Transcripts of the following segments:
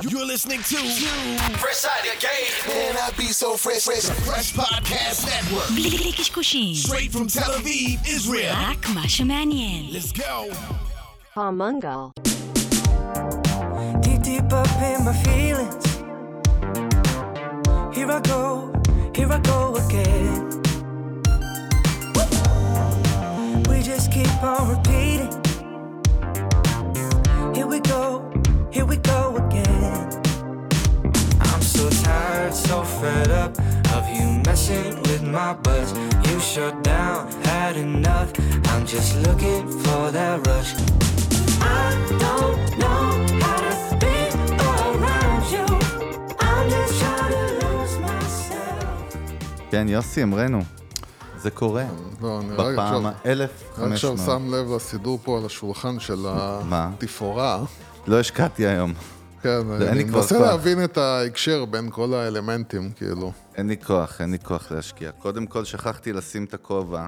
You're listening to Fresh Out of Game. Man, I be so fresh, fresh. Fresh Podcast Network. בלי קשקושים, Straight from Tel Aviv, Israel. רק מה שמעניין. Let's go. Pomungal. Deep, deep up in my feelings. Here I go, here I go again. We just keep on repeating. Here we go, So tired, so fed up of you messing with my buzz. You shut down, had enough. I'm just looking for that rush. I don't know how to be around you. I'm just trying to lose myself. כן, יוסי, אמרנו, זה קורה. לא, אני רק בפעם עכשיו, רק עכשיו ה-1500. שם לב לסידור פה על השולחן של? התפאורה. לא השקעתי היום. כן, אין אני כבר מנסה כוח. להבין את ההקשר בין כל האלמנטים, כאילו. אין לי כוח, אין לי כוח להשקיע. קודם כל, שכחתי לשים את הכובע,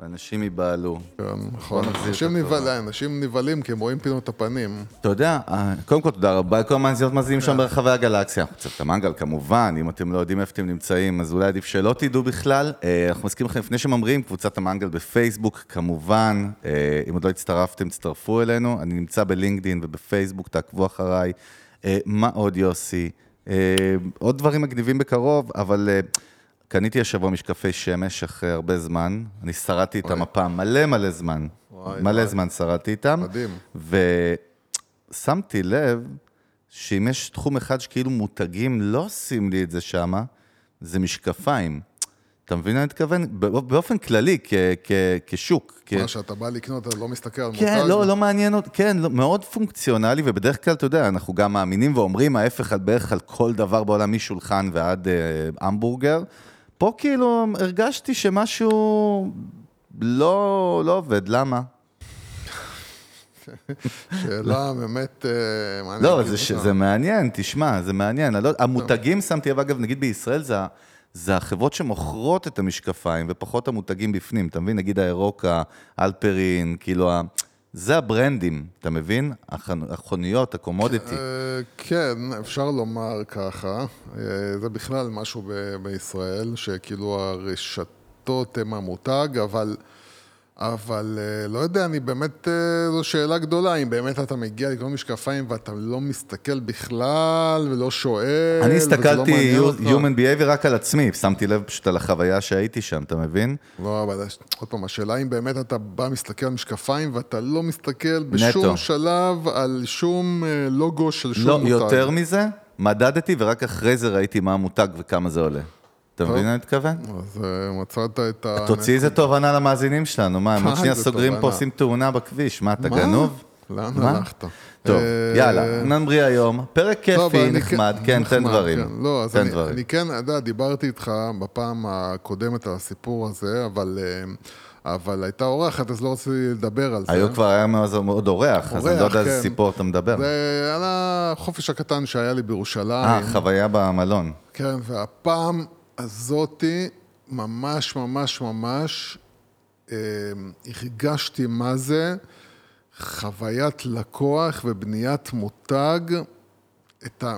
ואנשים ייבהלו. כן, נכון. אנשים. נבהלים, אנשים נבהלים כי הם רואים פתאום את הפנים. אתה יודע, אה, קודם כל תודה רבה לכל המאזינות מאזינים כן. שם ברחבי הגלקסיה. קצת המנגל כמובן, אם אתם לא יודעים איפה אתם נמצאים, אז אולי עדיף שלא תדעו בכלל. אה, אנחנו מזכירים לכם, לפני שממריאים, קבוצת המנגל בפייסבוק, כמובן. אה, אם עוד לא הצטרפתם, תצטרפו אלינו. אני נמצא בלינקדין ובפייסבוק, תעקבו אחריי. אה, מה עוד, יוסי? אה, עוד דברים מגניבים בקרוב, אבל... אה, קניתי השבוע משקפי שמש אחרי הרבה זמן, אני שרדתי איתם הפעם מלא מלא זמן. וואי, מלא וואי. זמן שרדתי איתם. מדהים. ושמתי לב שאם יש תחום אחד שכאילו מותגים לא עושים לי את זה שמה, זה משקפיים. אתה מבין מה אני מתכוון? בא- באופן כללי, כ- כ- כשוק. כ- מה שאתה בא לקנות, אתה לא מסתכל על מותג. כן, לא, לא מעניין אותי, כן, לא, מאוד פונקציונלי, ובדרך כלל, אתה יודע, אנחנו גם מאמינים ואומרים ההפך על בערך על כל דבר בעולם, משולחן ועד אה, המבורגר. פה כאילו הרגשתי שמשהו לא, לא עובד, למה? שאלה באמת אה, מעניינת. לא, זה, זה מעניין, תשמע, זה מעניין. לא, המותגים, שמתי לב, אגב, נגיד בישראל, זה, זה החברות שמוכרות את המשקפיים, ופחות המותגים בפנים, אתה מבין? נגיד האירוקה, אלפרין, כאילו, ה- זה הברנדים, אתה מבין? החוניות, הקומודיטי. אה, כן, אפשר לומר ככה. אה, זה בכלל משהו בישראל, שכאילו הרשתות הן המותג, אבל... אבל אה, לא יודע, אני באמת, אה, זו שאלה גדולה, אם באמת אתה מגיע לקנות משקפיים ואתה לא מסתכל בכלל ולא שואל, אני לא הסתכלתי אותך. Human Behavior רק על עצמי, שמתי לב פשוט על החוויה שהייתי שם, אתה מבין? לא, אבל עוד פעם, השאלה אם באמת אתה בא, מסתכל על משקפיים ואתה לא מסתכל בשום נטו. שלב על שום אה, לוגו של שום לא, מותג. יותר מזה, מדדתי ורק אחרי זה ראיתי מה המותג וכמה זה עולה. אתה מבין מה אני מתכוון? אז אה, מצאת את ה... תוציא איזה תובנה למאזינים שלנו, מה, הם עוד שנייה סוגרים פה? עושים תאונה בכביש, מה, אתה? גנוב? לאן? הלכת? טוב, אה, יאללה, נמריא היום, פרק כיפי, אני נחמד, כן, תן דברים, כן. לא, אז אני, כן, אתה יודע, דיברתי איתך בפעם הקודמת על הסיפור הזה, אבל, אה, אבל הייתה אורחת, אז לא רציתי לדבר על זה. היו כבר, היה מאוד- מאוד אורח, אז אני לא יודע איזה כן. סיפור אתה מדבר. זה על החופש הקטן שהיה לי בירושלים. אה, חוויה במלון. כן, והפעם הזאתי, ממש ממש ממש, אה, הרגשתי מה זה חוויית לקוח ובניית מותג, את ה...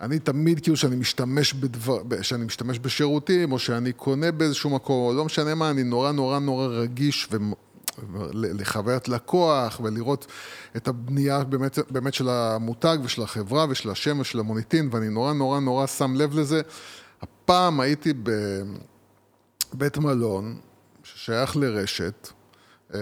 אני תמיד, כאילו, שאני משתמש בדבר, שאני משתמש בשירותים, או שאני קונה באיזשהו מקום, או לא משנה מה, אני נורא נורא נורא רגיש ו... לחוויית לקוח ולראות את הבנייה באמת, באמת של המותג ושל החברה ושל השם ושל המוניטין, ואני נורא נורא נורא שם לב לזה. הפעם הייתי בבית מלון ששייך לרשת אה,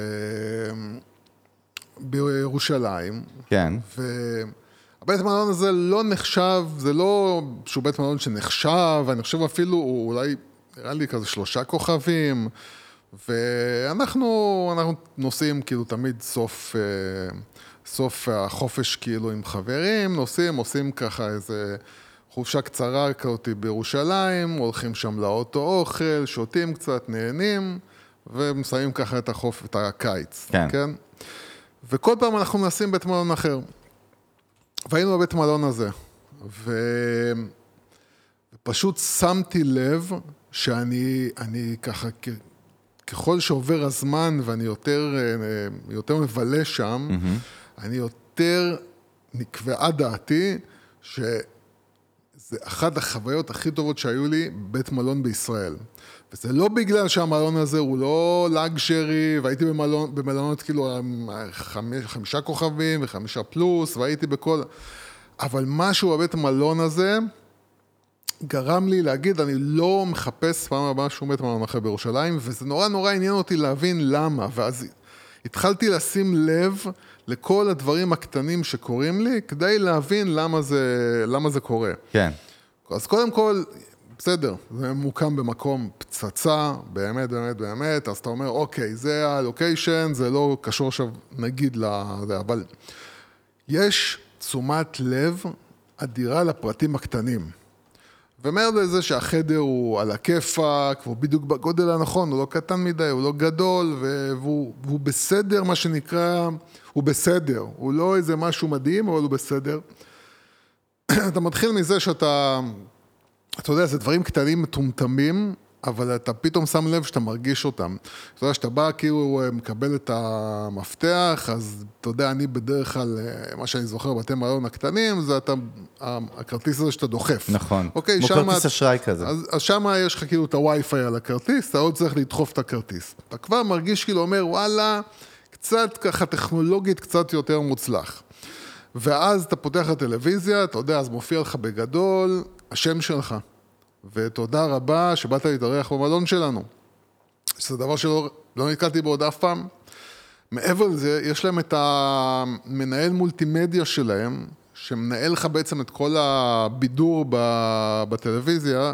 בירושלים, כן, והבית מלון הזה לא נחשב, זה לא שהוא בית מלון שנחשב, אני חושב אפילו, הוא אולי, נראה לי כזה שלושה כוכבים, ואנחנו אנחנו נוסעים כאילו תמיד סוף, אה, סוף החופש כאילו עם חברים, נוסעים, עושים ככה איזה חופשה קצרה כזאת בירושלים, הולכים שם לאוטו אוכל, שותים קצת, נהנים, ומסיימים ככה את החוף, את הקיץ, כן. כן? וכל פעם אנחנו מנסים בית מלון אחר. והיינו בבית מלון הזה, ו... ופשוט שמתי לב שאני אני ככה, כ... ככל שעובר הזמן ואני יותר, יותר מבלה שם, mm-hmm. אני יותר נקבעה דעתי שזה אחת החוויות הכי טובות שהיו לי בבית מלון בישראל. וזה לא בגלל שהמלון הזה הוא לא לאגשרי, והייתי במלון, במלונות כאילו חמש, חמישה כוכבים וחמישה פלוס, והייתי בכל... אבל משהו בבית המלון הזה גרם לי להגיד, אני לא מחפש פעם הבאה שום בית מלון אחר בירושלים, וזה נורא נורא עניין אותי להבין למה. ואז התחלתי לשים לב לכל הדברים הקטנים שקורים לי, כדי להבין למה זה, למה זה קורה. כן. אז קודם כל, בסדר, זה מוקם במקום פצצה, באמת, באמת, באמת, אז אתה אומר, אוקיי, זה הלוקיישן, זה לא קשור עכשיו, נגיד, לזה, אבל יש תשומת לב אדירה לפרטים הקטנים. ומעבר לזה שהחדר הוא על הכיפאק, והוא בדיוק בגודל הנכון, הוא לא קטן מדי, הוא לא גדול, והוא, והוא בסדר, מה שנקרא, הוא בסדר. הוא לא איזה משהו מדהים, אבל הוא בסדר. אתה מתחיל מזה שאתה, אתה יודע, זה דברים קטנים מטומטמים, אבל אתה פתאום שם לב שאתה מרגיש אותם. אתה יודע, שאתה בא כאילו מקבל את המפתח, אז אתה יודע, אני בדרך כלל, אה, מה שאני זוכר בבתי מלון הקטנים, זה אתה, הכרטיס הזה שאתה דוחף. נכון, אוקיי, כמו שמה, כרטיס אשראי כזה. אז, אז שם יש לך כאילו את הווי-פיי על הכרטיס, אתה עוד צריך לדחוף את הכרטיס. אתה כבר מרגיש כאילו אומר, וואלה, קצת ככה טכנולוגית קצת יותר מוצלח. ואז אתה פותח את הטלוויזיה, אתה יודע, אז מופיע לך בגדול השם שלך. ותודה רבה שבאת להתארח במלון שלנו. שזה דבר שלא לא נתקלתי בו עוד אף פעם. מעבר לזה, יש להם את המנהל מולטימדיה שלהם, שמנהל לך בעצם את כל הבידור בטלוויזיה,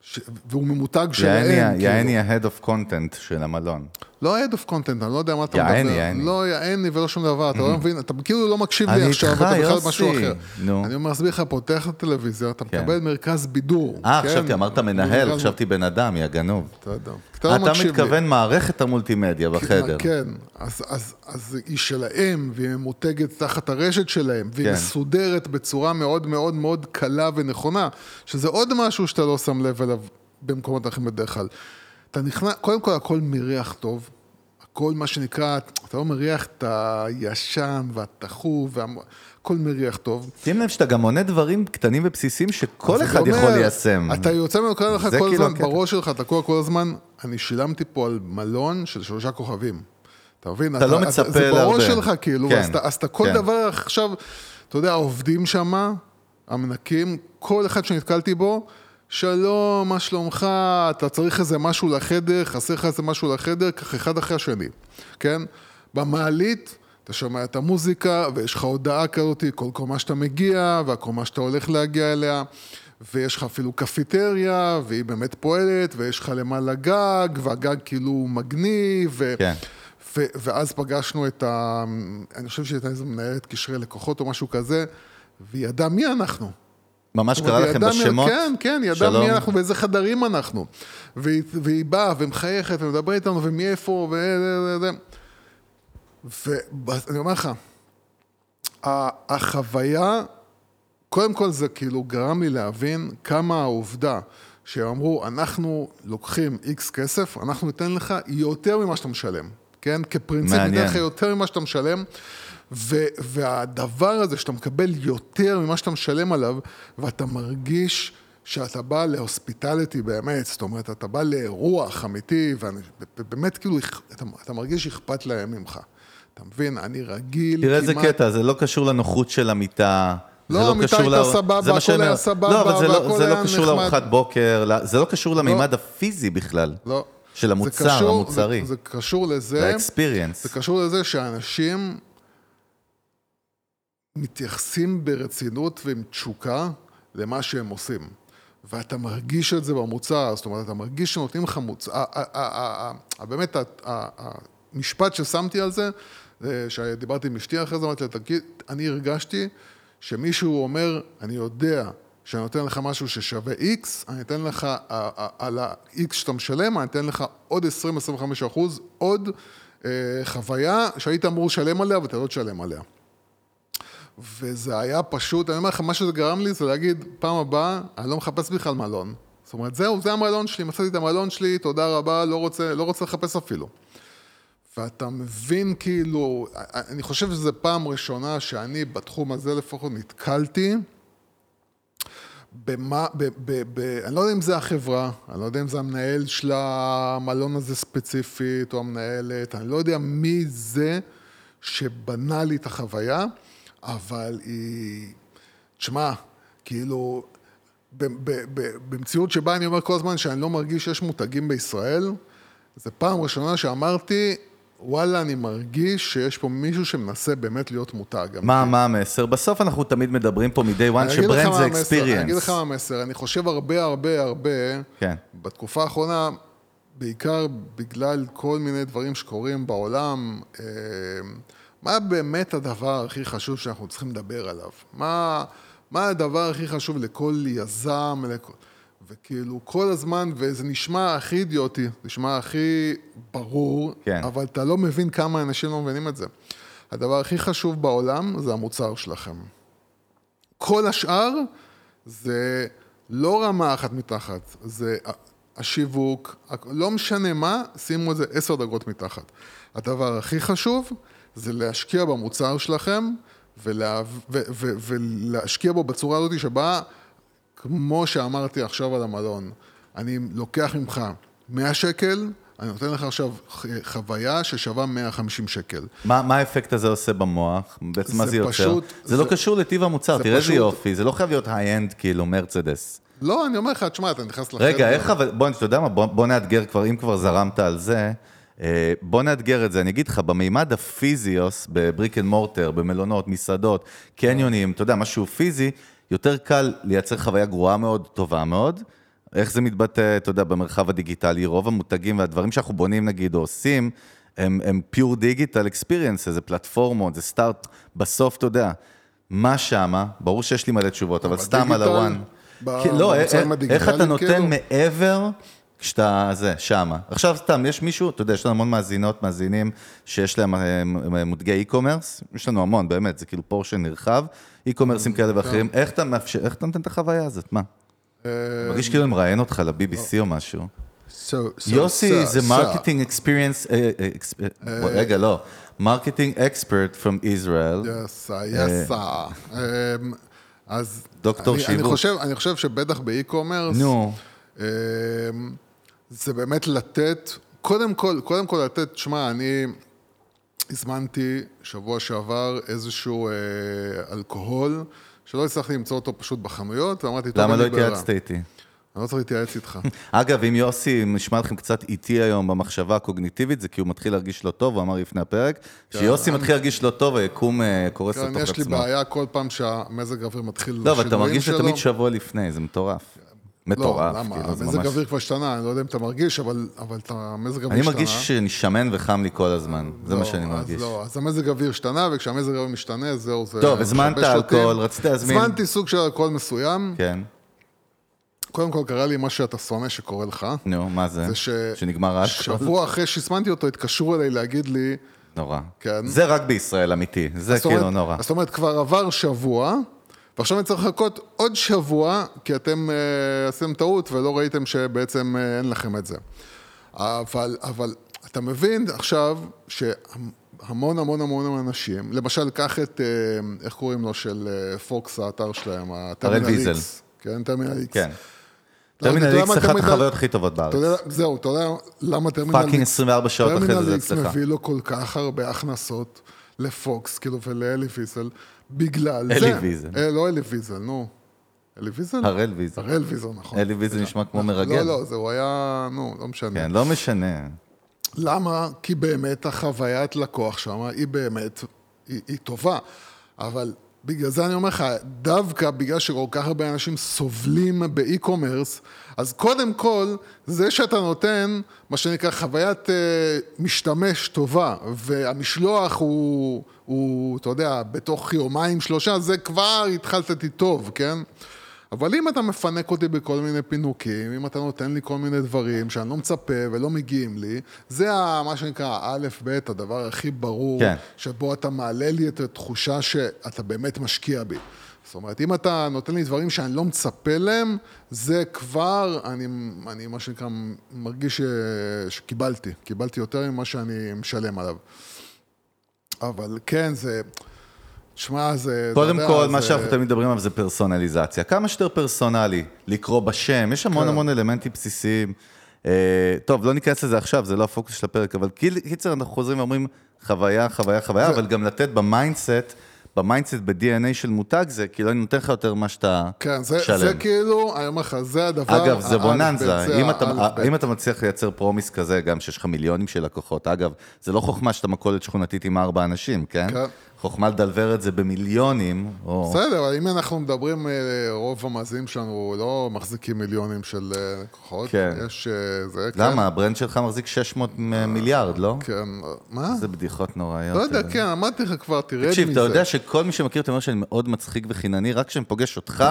ש... והוא ממותג שלהם. כאילו. יעני ה-Head of Content של המלון. לא Head of Content, אני לא יודע מה אתה מדבר. יעני, יעני. לא יעני ולא שום דבר, אתה לא מבין, אתה כאילו לא מקשיב לי עכשיו, אתה בכלל. משהו אחר. אני אומר, מסביר לך, פותח את הטלוויזיה, אתה כן. מקבל מרכז בידור. אה, כן? חשבתי, אמרת מנהל, חשבתי בן אדם, יא גנוב. אתה. אתה לא. מתכוון מערכת המולטימדיה בחדר. כן, אז, היא שלהם, והיא ממותגת תחת הרשת שלהם, והיא כן. מסודרת בצורה מאוד מאוד מאוד קלה ונכונה, שזה עוד משהו שאתה לא שם לב אליו במקומות אחרים בדרך כלל. אתה נכנס, קודם כל הכל מריח טוב, הכל מה שנקרא, אתה לא מריח את הישן והטחוב, וה... הכל מריח טוב. שים לב שאתה גם מונה דברים קטנים ובסיסיים שכל אחד יכול ליישם. אתה יוצא מנקודת לך כל כאילו הזמן. בראש שלך, אתה כל, כל הזמן, אני שילמתי פה על מלון של שלושה כוכבים. אתה מבין? אתה לא מצפה זה בראש להרבה. שלך, כאילו, כן, אז, אתה, אז אתה כל כן. דבר עכשיו, אתה יודע, העובדים שם, המנקים, כל אחד שנתקלתי בו, שלום, מה שלומך, אתה צריך איזה משהו לחדר, חסר לך איזה משהו לחדר, ככה אחד אחרי השני, כן? במעלית, אתה שומע את המוזיקה, ויש לך הודעה כזאת, כל קומה שאתה מגיע, והקומה שאתה הולך להגיע אליה, ויש לך אפילו קפיטריה, והיא באמת פועלת, ויש לך למעלה גג, והגג כאילו מגניב, ו... כן. ו- ואז פגשנו את ה... אני חושב שהייתה איזו מנהלת קשרי לקוחות או משהו כזה, והיא ידעה מי אנחנו. ממש קרא לכם בשמות? כן, כן, היא ידעה. מי אנחנו ואיזה חדרים אנחנו. והיא, והיא באה ומחייכת ומדברת איתנו ומאיפה ו... ואני אומר לך, החוויה, קודם כל זה כאילו גרם לי להבין כמה העובדה שהם אמרו, אנחנו לוקחים איקס כסף, אנחנו ניתן לך יותר ממה שאתה משלם, כן? כפרינציפ. ניתן לך יותר ממה שאתה משלם, ו- והדבר הזה שאתה מקבל יותר ממה שאתה משלם עליו, ואתה מרגיש שאתה בא להוספיטליטי באמת, זאת אומרת, אתה בא לאירוח אמיתי, ובאמת כאילו, אתה, אתה מרגיש שאכפת להם ממך. אתה מבין? אני רגיל תראה איזה כמעט... קטע, זה לא קשור לנוחות של המיטה. לא, זה המיטה הייתה ל- סבבה, זה הכל היה. סבבה, לא, אבל זה לא- זה לא קשור. לארוחת בוקר, לא- זה לא קשור למימד הפיזי בכלל. לא. של זה המוצר, קשור- המוצרי. זה, זה קשור לזה, לאקספיריאנס. זה קשור לזה שאנשים מתייחסים ברצינות ועם תשוקה למה שהם עושים. ואתה מרגיש את זה במוצר, זאת אומרת, אתה מרגיש שנותנים לך מוצר, באמת, המשפט ששמתי על זה, שדיברתי עם אשתי אחרי זה, אמרתי לה, תגיד, אני הרגשתי שמישהו אומר, אני יודע שאני נותן לך משהו ששווה X, אני אתן לך, על ה-X שאתה משלם, אני אתן לך עוד 20-25 אחוז, עוד אה, חוויה שהיית אמור לשלם עליה ואתה לא תשלם עליה. וזה היה פשוט, אני אומר לך, מה שזה גרם לי זה להגיד, פעם הבאה, אני לא מחפש בכלל מלון. זאת אומרת, זהו, זה המלון שלי, מצאתי את המלון שלי, תודה רבה, לא רוצה, לא רוצה לחפש אפילו. ואתה מבין כאילו, אני חושב שזו פעם ראשונה שאני בתחום הזה לפחות נתקלתי במה, ב, ב, ב, אני לא יודע אם זה החברה, אני לא יודע אם זה המנהל של המלון הזה ספציפית, או המנהלת, אני לא יודע מי זה שבנה לי את החוויה, אבל היא... תשמע, כאילו, ב, ב, ב, במציאות שבה אני אומר כל הזמן שאני לא מרגיש שיש מותגים בישראל, זו פעם ראשונה שאמרתי, וואלה, אני מרגיש שיש פה מישהו שמנסה באמת להיות מותג. מה, מה המסר? בסוף אנחנו תמיד מדברים פה מ-day one שברנד זה המסר, אני אגיד לך. מה המסר, אני חושב הרבה הרבה הרבה, כן. בתקופה האחרונה, בעיקר בגלל כל מיני דברים שקורים בעולם, אה, מה באמת הדבר הכי חשוב שאנחנו צריכים לדבר עליו? מה, מה הדבר הכי חשוב לכל יזם, לכל... וכאילו כל הזמן, וזה נשמע הכי אידיוטי, נשמע הכי ברור, כן. אבל אתה לא מבין כמה אנשים לא מבינים את זה. הדבר הכי חשוב בעולם זה המוצר שלכם. כל השאר זה לא רמה אחת מתחת, זה השיווק, לא משנה מה, שימו את זה עשר דרגות מתחת. הדבר הכי חשוב זה להשקיע במוצר שלכם ולה, ו, ו, ולהשקיע בו בצורה הזאת שבה, כמו שאמרתי עכשיו על המלון, אני לוקח ממך 100 שקל, אני נותן לך עכשיו חוויה ששווה 150 שקל. מה מה האפקט הזה עושה במוח? בעצם מה זה יוצר? פשוט- זה לא זה- קשור לטיב המוצר, תראה איזה יופי, זה לא חייב להיות high-end כאילו מרצדס. לא, אני אומר לך, תשמע, אתה נכנס לחדר... רגע, איך אבל, בוא, אתה יודע מה, בוא, בוא נאתגר כבר, אם כבר זרמת על זה, בוא נאתגר את זה, אני אגיד לך, במימד הפיזי, ב-brick and mortar, במלונות, מסעדות, קניונים, אתה יודע, משהו פיזי, יותר קל לייצר חוויה גרועה מאוד, טובה מאוד. איך זה מתבטא, אתה יודע, במרחב הדיגיטלי, רוב המותגים והדברים שאנחנו בונים, נגיד, או עושים, הם, הם pure digital experience, זה פלטפורמות, זה סטארט, בסוף, אתה יודע, מה שמה, ברור שיש לי מלא תשובות, אבל סתם על הוואן. ב- כי- לא, במוצרים איך- איך אתה נותן כאילו? מעבר כשאתה, זה, שמה. עכשיו סתם, יש מישהו, אתה יודע, יש לנו המון מאזינות, מאזינים, שיש להם אה, מותגי e-commerce, יש לנו המון, באמת, זה כאילו פורשן נרחב, e-commerce ים כאלה ואחרים, איך אתה מאפשר, איך אתה נותן את החוויה הזאת, מה? אה, מרגיש כאילו מראיין אותך ל-BBC או משהו. יוסי זה. מרקטינג אקספיריאנס, אה, רגע, לא, marketing expert. Yes, yes, sir. אמ, אז... דוקטור שיווק. אני חושב, שבטח ב-e-commerce, נו, אמ, זה באמת לתת, קודם כל, קודם כל לתת, שמע, אני הזמנתי שבוע שעבר איזשהו אה, אלכוהול, שלא הצלחתי למצוא אותו פשוט בחנויות, ואמרתי, טוב, למה לא. התייעצת איתי? אני לא צריך להתייעץ איתך. אגב, אם יוסי נשמע לכם קצת איטי היום במחשבה הקוגניטיבית, זה כי הוא מתחיל להרגיש לא טוב, הוא אמר לפני הפרק, כשיוסי מתחיל להרגיש לא טוב, היקום אה, קורס כן, לתוך יש לי עצמו. בעיה כל פעם שהמזג האוויר מתחיל לא, אבל אתה לשינויים מרגיש שלו. שזה תמיד שבוע לפני, זה מטורף. מטורף, לא, למה? כאילו, המזג ממש... האוויר כבר השתנה, אני לא יודע אם אתה מרגיש, אבל, אבל את המזג האוויר אני השתנה. מרגיש שאני שמן וחם לי כל הזמן, זה לא, מה שאני אז מרגיש. לא, אז המזג האוויר השתנה, וכשהמזג האוויר משתנה, זהו, זה... טוב, הזמנת. אלכוהול, רצית להזמין- הזמנתי סוג של אלכוהול מסוים. כן, קודם כל קרה לי מה שאתה שונא שקורה לך. נו, מה זה? זה ש... שנגמר האלכוהול? שבוע אחרי שהזמנתי אותו, התקשרו אליי להגיד לי... נורא. כן. זה רק בישראל, אמיתי, זה כאילו נורא. זאת אומרת, כבר עבר שבוע, ועכשיו אני צריך לחכות עוד שבוע, כי אתם uh, עשיתם טעות ולא ראיתם שבעצם uh, אין לכם את זה. אבל, אבל אתה מבין עכשיו שהמון המון המון אנשים, למשל, קח את, uh, איך קוראים לו, של uh, פוקס, האתר שלהם, הטרמינל. איקס. כן, טרמינל איקס. כן. יודע טרמינל איקס זה אחת טרמינל- החוויות הכי טובות בארץ. זהו, אתה יודע למה טרמינל fucking 24 שעות אחרי זה טרמינל זה איקס אצלך. מביא לו כל כך הרבה הכנסות לפוקס, כאילו, ולאלי ויזל, בגלל אלי זה. ויזל. אה, לא אלי ויזל, נו. אלי ויזל? הראל ויזל. הראל ויזל, נכון. אלי ויזל נשמע כמו מרגל. לא, לא, זה הוא היה, נו, לא משנה. כן, לא משנה. למה? כי באמת החוויית לקוח שם היא באמת, היא, היא טובה. אבל בגלל זה אני אומר לך, דווקא בגלל שכל כך הרבה אנשים סובלים באי-קומרס, אז קודם כל, זה שאתה נותן, מה שנקרא, חוויית אה, משתמש טובה, והמשלוח הוא, הוא, אתה יודע, בתוך יומיים, שלושה, זה כבר התחלת איתי טוב, כן? אבל אם אתה מפנק אותי בכל מיני פינוקים, אם אתה נותן לי כל מיני דברים שאני לא מצפה ולא מגיעים לי, זה ה- מה שנקרא א', ב', הדבר הכי ברור, כן. שבו אתה מעלה לי את התחושה שאתה באמת משקיע בי. זאת אומרת, אם אתה נותן לי דברים שאני לא מצפה להם, זה כבר, אני, אני מה שנקרא, מרגיש ש, שקיבלתי. קיבלתי יותר ממה שאני משלם עליו. אבל כן, זה... שמע, זה... קודם כל, מה זה- שאנחנו תמיד מדברים עליו זה פרסונליזציה. כמה שיותר פרסונלי, לקרוא בשם, יש המון כן. המון אלמנטים בסיסיים. אה, טוב, לא ניכנס לזה עכשיו, זה לא הפוקוס של הפרק, אבל קיצר, אנחנו חוזרים ואומרים חוויה, חוויה, חוויה, זה- אבל גם לתת ב-mindset, ב-mindset, ב-DNA של מותג, זה כאילו אני נותן לך יותר ממה שאתה כן, זה, שלם. זה כאילו, אני אומר לך, זה הדבר... אגב, זה בוננזה, אם אתה. אם אתה מצליח לייצר promise כזה, גם שיש לך מיליונים של לקוחות, אגב, זה לא חוכמה שאתה מכולת שכונתית עם ארבע אנשים, כן? כן. חוכמה ל deliver את זה במיליונים, או... בסדר, אבל אם אנחנו מדברים, אה, רוב המאזינים שלנו לא מחזיקים מיליונים של אה, לקוחות. כן. יש... אה, זה, כן. למה? ה brand שלך מחזיק 600 מ- מיליארד, לא? כן, מה? איזה בדיחות נוראיות. לא יודע, אלה. כן, אמרתי לך כבר, תרד מזה. תקשיב, אתה יודע שכל מי שמכיר אותי אומר שאני מאוד מצחיק וחינני, רק כשאני פוגש אותך,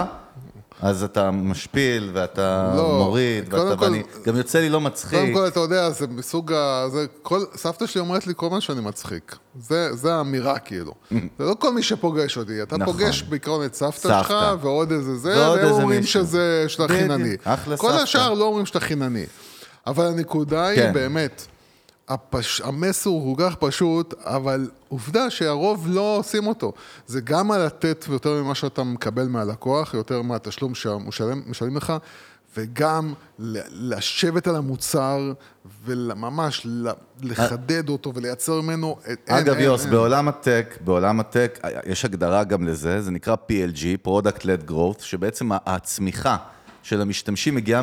אז אתה משפיל, ואתה לא, מוריד, ואתה, כל- ואני, גם יוצא לי לא מצחיק. קודם כל, אתה יודע, זה מסוג ה... זה כל... סבתא שלי אומרת לי כל הזמן שאני מצחיק. זה, זה האמירה, כאילו. זה לא כל מי שפוגש אותי. אתה נכון. פוגש בעיקרון את סבתא סבתא. שלך, ועוד איזה זה, ועוד והם איזה אומרים מישהו. שזה, שאתה חינני. אחלה כל סבתא. השאר לא אומרים שאתה חינני. אבל הנקודה היא כן. באמת, הפש... המסר הוא כל כך פשוט, אבל עובדה שהרוב לא עושים אותו. זה גם על לתת יותר ממה שאתה מקבל מהלקוח, יותר מהתשלום שמשלם משלמים לך, וגם לשבת על המוצר וממש לחדד אותו ולייצר ממנו... אין- אגב, יוס. בעולם הטק, בעולם הטק, יש הגדרה גם לזה, זה נקרא PLG, Product Led Growth, שבעצם הצמיחה של המשתמשים מגיעה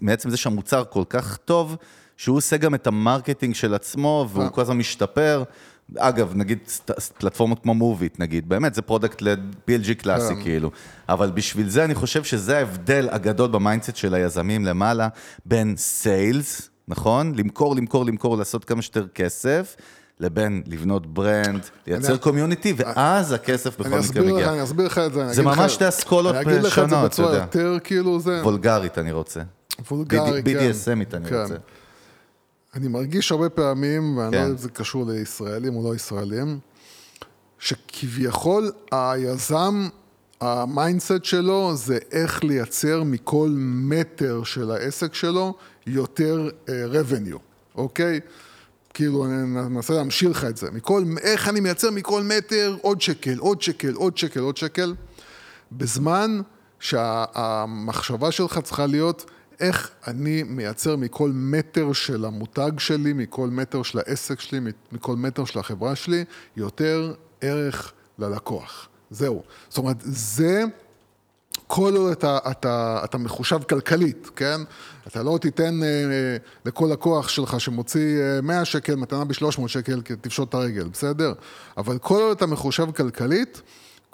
מעצם זה שהמוצר כל כך טוב, שהוא עושה גם את ה marketing של עצמו, והוא אה. כל הזמן משתפר. אגב, נגיד פלטפורמות כמו מוביט, נגיד, באמת, זה product led PLG קלאסי. כאילו. אבל בשביל זה אני חושב שזה ההבדל הגדול ב mindset של היזמים למעלה, בין sales, נכון? למכור, למכור, למכור, לעשות כמה שיותר כסף, לבין לבנות brand, לייצר community, ואז הכסף בכל מקרה מגיע. אני אסביר לך את זה. זה ממש שתי אסכולות אני אגיד לך את זה שונות, בצורה אתה יודע. יותר כאילו זה... וולגרית אני רוצה. וולגרי, כן. BDSM ית אני כן. רוצה. אני מרגיש הרבה פעמים, ואני כן. לא יודע אם זה קשור לישראלים או לא ישראלים, שכביכול היזם, ה mindset שלו זה איך לייצר מכל מטר של העסק שלו יותר uh, revenue, אוקיי? כאילו, אני מנסה להמשיל לך את זה. מכל, איך אני מייצר מכל מטר עוד שקל, עוד שקל, עוד שקל, עוד שקל. בזמן שהמחשבה שלך צריכה להיות איך אני מייצר מכל מטר של המותג שלי, מכל מטר של העסק שלי, מכל מטר של החברה שלי, יותר ערך ללקוח. זהו. זאת אומרת, זה... כל עוד אתה, אתה, אתה מחושב כלכלית, כן? אתה לא תיתן אה, לכל לקוח שלך שמוציא אה, 100 שקל מתנה ב-300 שקל תפשוט את הרגל, בסדר? אבל כל עוד אתה מחושב כלכלית,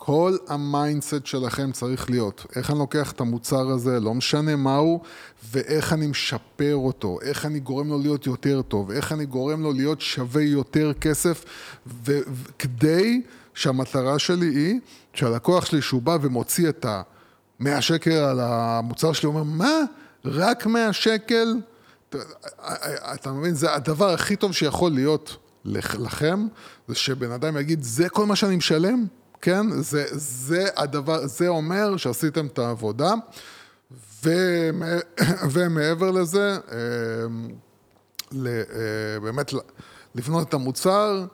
כל ה mindset שלכם צריך להיות. איך אני לוקח את המוצר הזה, לא משנה מהו, ואיך אני משפר אותו, איך אני גורם לו להיות יותר טוב, איך אני גורם לו להיות שווה יותר כסף, וכדי שהמטרה שלי היא שהלקוח שלי, שהוא בא ומוציא את ה... 100 שקל על המוצר שלי, הוא אומר, מה? רק 100 שקל? אתה, אתה מבין, זה הדבר הכי טוב שיכול להיות לכם, זה שבן אדם יגיד, זה כל מה שאני משלם? כן? זה, זה הדבר, זה אומר שעשיתם את העבודה, ומ, ומעבר לזה, באמת לבנות את המוצר,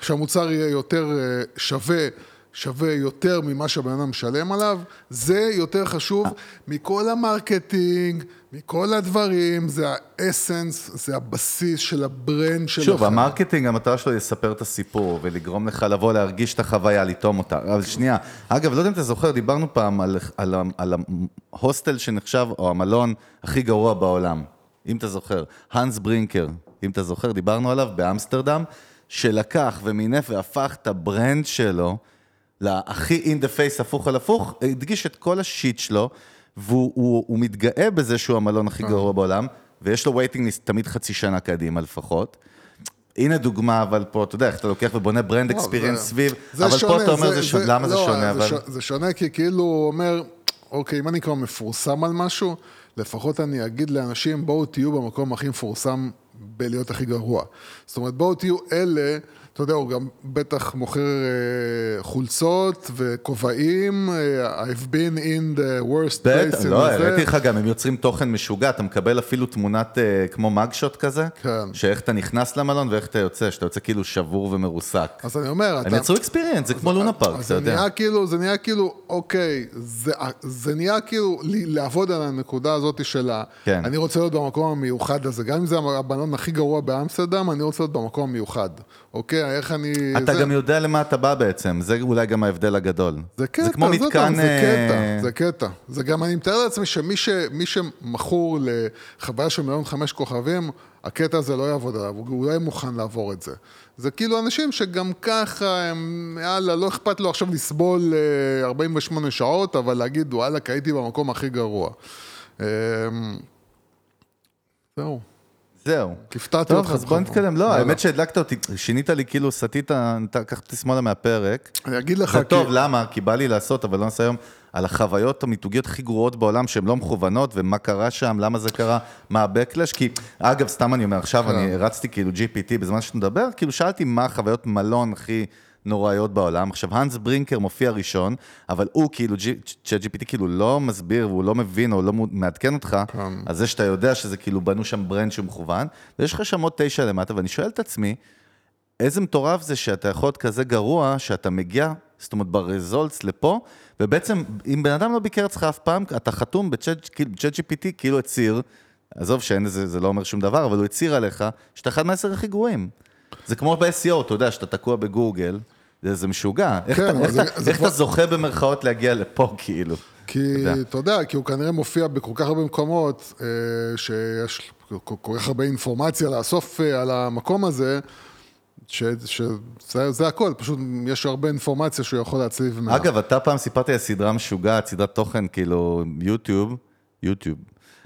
שהמוצר יהיה יותר שווה. שווה יותר ממה שהבן אדם משלם עליו, זה יותר חשוב מכל ה marketing, מכל הדברים, זה ה essence, זה הבסיס של ה brand שלכם. שוב, ה marketing, המטרה שלו היא לספר את הסיפור ולגרום לך לבוא להרגיש את החוויה, לטעום אותה. אבל שנייה, אגב, לא יודע אם אתה זוכר, דיברנו פעם על, על, על ההוסטל שנחשב, או המלון הכי גרוע בעולם, אם אתה זוכר, האנס ברינקר, אם אתה זוכר, דיברנו עליו באמסטרדם, שלקח ומינף והפך את ה brand שלו, להכי in the face הפוך על הפוך, הדגיש את כל ה shit שלו, והוא הוא, הוא מתגאה בזה שהוא המלון הכי גרוע בעולם, ויש לו waiting list תמיד חצי שנה קדימה לפחות. הנה דוגמה, אבל פה, אתה יודע, איך אתה לוקח ובונה brand experience סביב, אבל שונה, פה אתה אומר, זה, שונה, למה זה לא, שונה? זה, אבל... ש, זה שונה כי כאילו הוא אומר, אוקיי, אם אני כבר מפורסם על משהו, לפחות אני אגיד לאנשים, בואו תהיו במקום הכי מפורסם בלהיות הכי גרוע. זאת אומרת, בואו תהיו אלה אתה יודע, הוא גם בטח מוכר אה, חולצות וכובעים, אה, I've been in the worst בטח, place. in לא. הראיתי לך גם, הם יוצרים תוכן משוגע, אתה מקבל אפילו תמונת אה, כמו מגשוט כזה, כן. שאיך אתה נכנס למלון ואיך אתה יוצא, שאתה יוצא כאילו שבור ומרוסק. אז אני אומר, הם אתה... יצרו אקספיריאנס, זה כמו לונה פארק, אתה זה יודע. כאילו, זה נהיה כאילו, אוקיי, זה, זה נהיה כאילו לעבוד על הנקודה הזאת של ה... כן. אני רוצה להיות במקום המיוחד הזה, גם אם זה הבלון הכי גרוע באמסטרדם, אני רוצה להיות במקום המיוחד, אוקיי? איך אני... אתה זה, גם יודע למה אתה בא בעצם, זה אולי גם ההבדל הגדול. זה קטע, זה כמו זה מתקן... זה אה, קטע, זה קטע. זה גם, אני מתאר לעצמי שמי ש, שמכור לחוויה של מיליון חמש כוכבים, הקטע הזה לא יעבוד עליו, הוא יהיה מוכן לעבור את זה. זה כאילו אנשים שגם ככה הם, יאללה, לא אכפת לו עכשיו לסבול אה, 48 שעות, אבל להגיד, וואלה, כי הייתי במקום הכי גרוע. אה, זהו, זהו. הפתעתי אותך. טוב, אז בוא. נתקדם. לא. האמת שהדלקת אותי, שינית לי כאילו, סטית, לקחתי שמאלה מהפרק. אני אגיד לך, זה טוב, כי- למה? כי בא לי לעשות, אבל לא נעשה היום, על החוויות המיתוגיות הכי גרועות בעולם, שהן לא מכוונות, ומה קרה שם, למה זה קרה, מה ה-Backlash, כי, אגב, סתם אני אומר, עכשיו כן. אני רצתי כאילו GPT בזמן שאתה מדבר, כאילו שאלתי מה החוויות מלון הכי נוראיות בעולם. עכשיו, האנס ברינקר מופיע ראשון, אבל הוא כאילו, צ'אט GPT כאילו לא מסביר, והוא לא מבין, או לא מעדכן אותך, כן. אז זה שאתה יודע שזה כאילו בנו שם ברנד שהוא מכוון, ויש לך שם עוד תשע למטה, ואני שואל את עצמי, איזה מטורף זה שאתה יכול להיות כזה גרוע, שאתה מגיע, זאת אומרת, ברזולטס לפה, ובעצם, אם בן אדם לא ביקר אצלך אף פעם, אתה חתום בצ'אט כאילו, צ'אט GPT, כאילו הצהיר, עזוב שאין לזה, זה לא אומר שום דבר, אבל הוא הצהיר עליך, שאתה אחד מהעשר הכי גרועים. זה כמו ב-SEO, אתה יודע, שאתה תקוע בגוגל, זה, זה משוגע. איך, כן, אתה, אבל איך, זה- זה איך כבר- אתה זוכה במרכאות להגיע לפה, כאילו? כי. אתה יודע, כי הוא כנראה מופיע בכל כך הרבה מקומות, אה, שיש כל כל כך הרבה אינפורמציה לאסוף אה, על המקום הזה, שזה זה הכל, פשוט יש הרבה אינפורמציה שהוא יכול להצליב מה... אגב, אתה פעם סיפרת לי על סדרה משוגעת, סדרת תוכן, כאילו, יוטיוב, יוטיוב.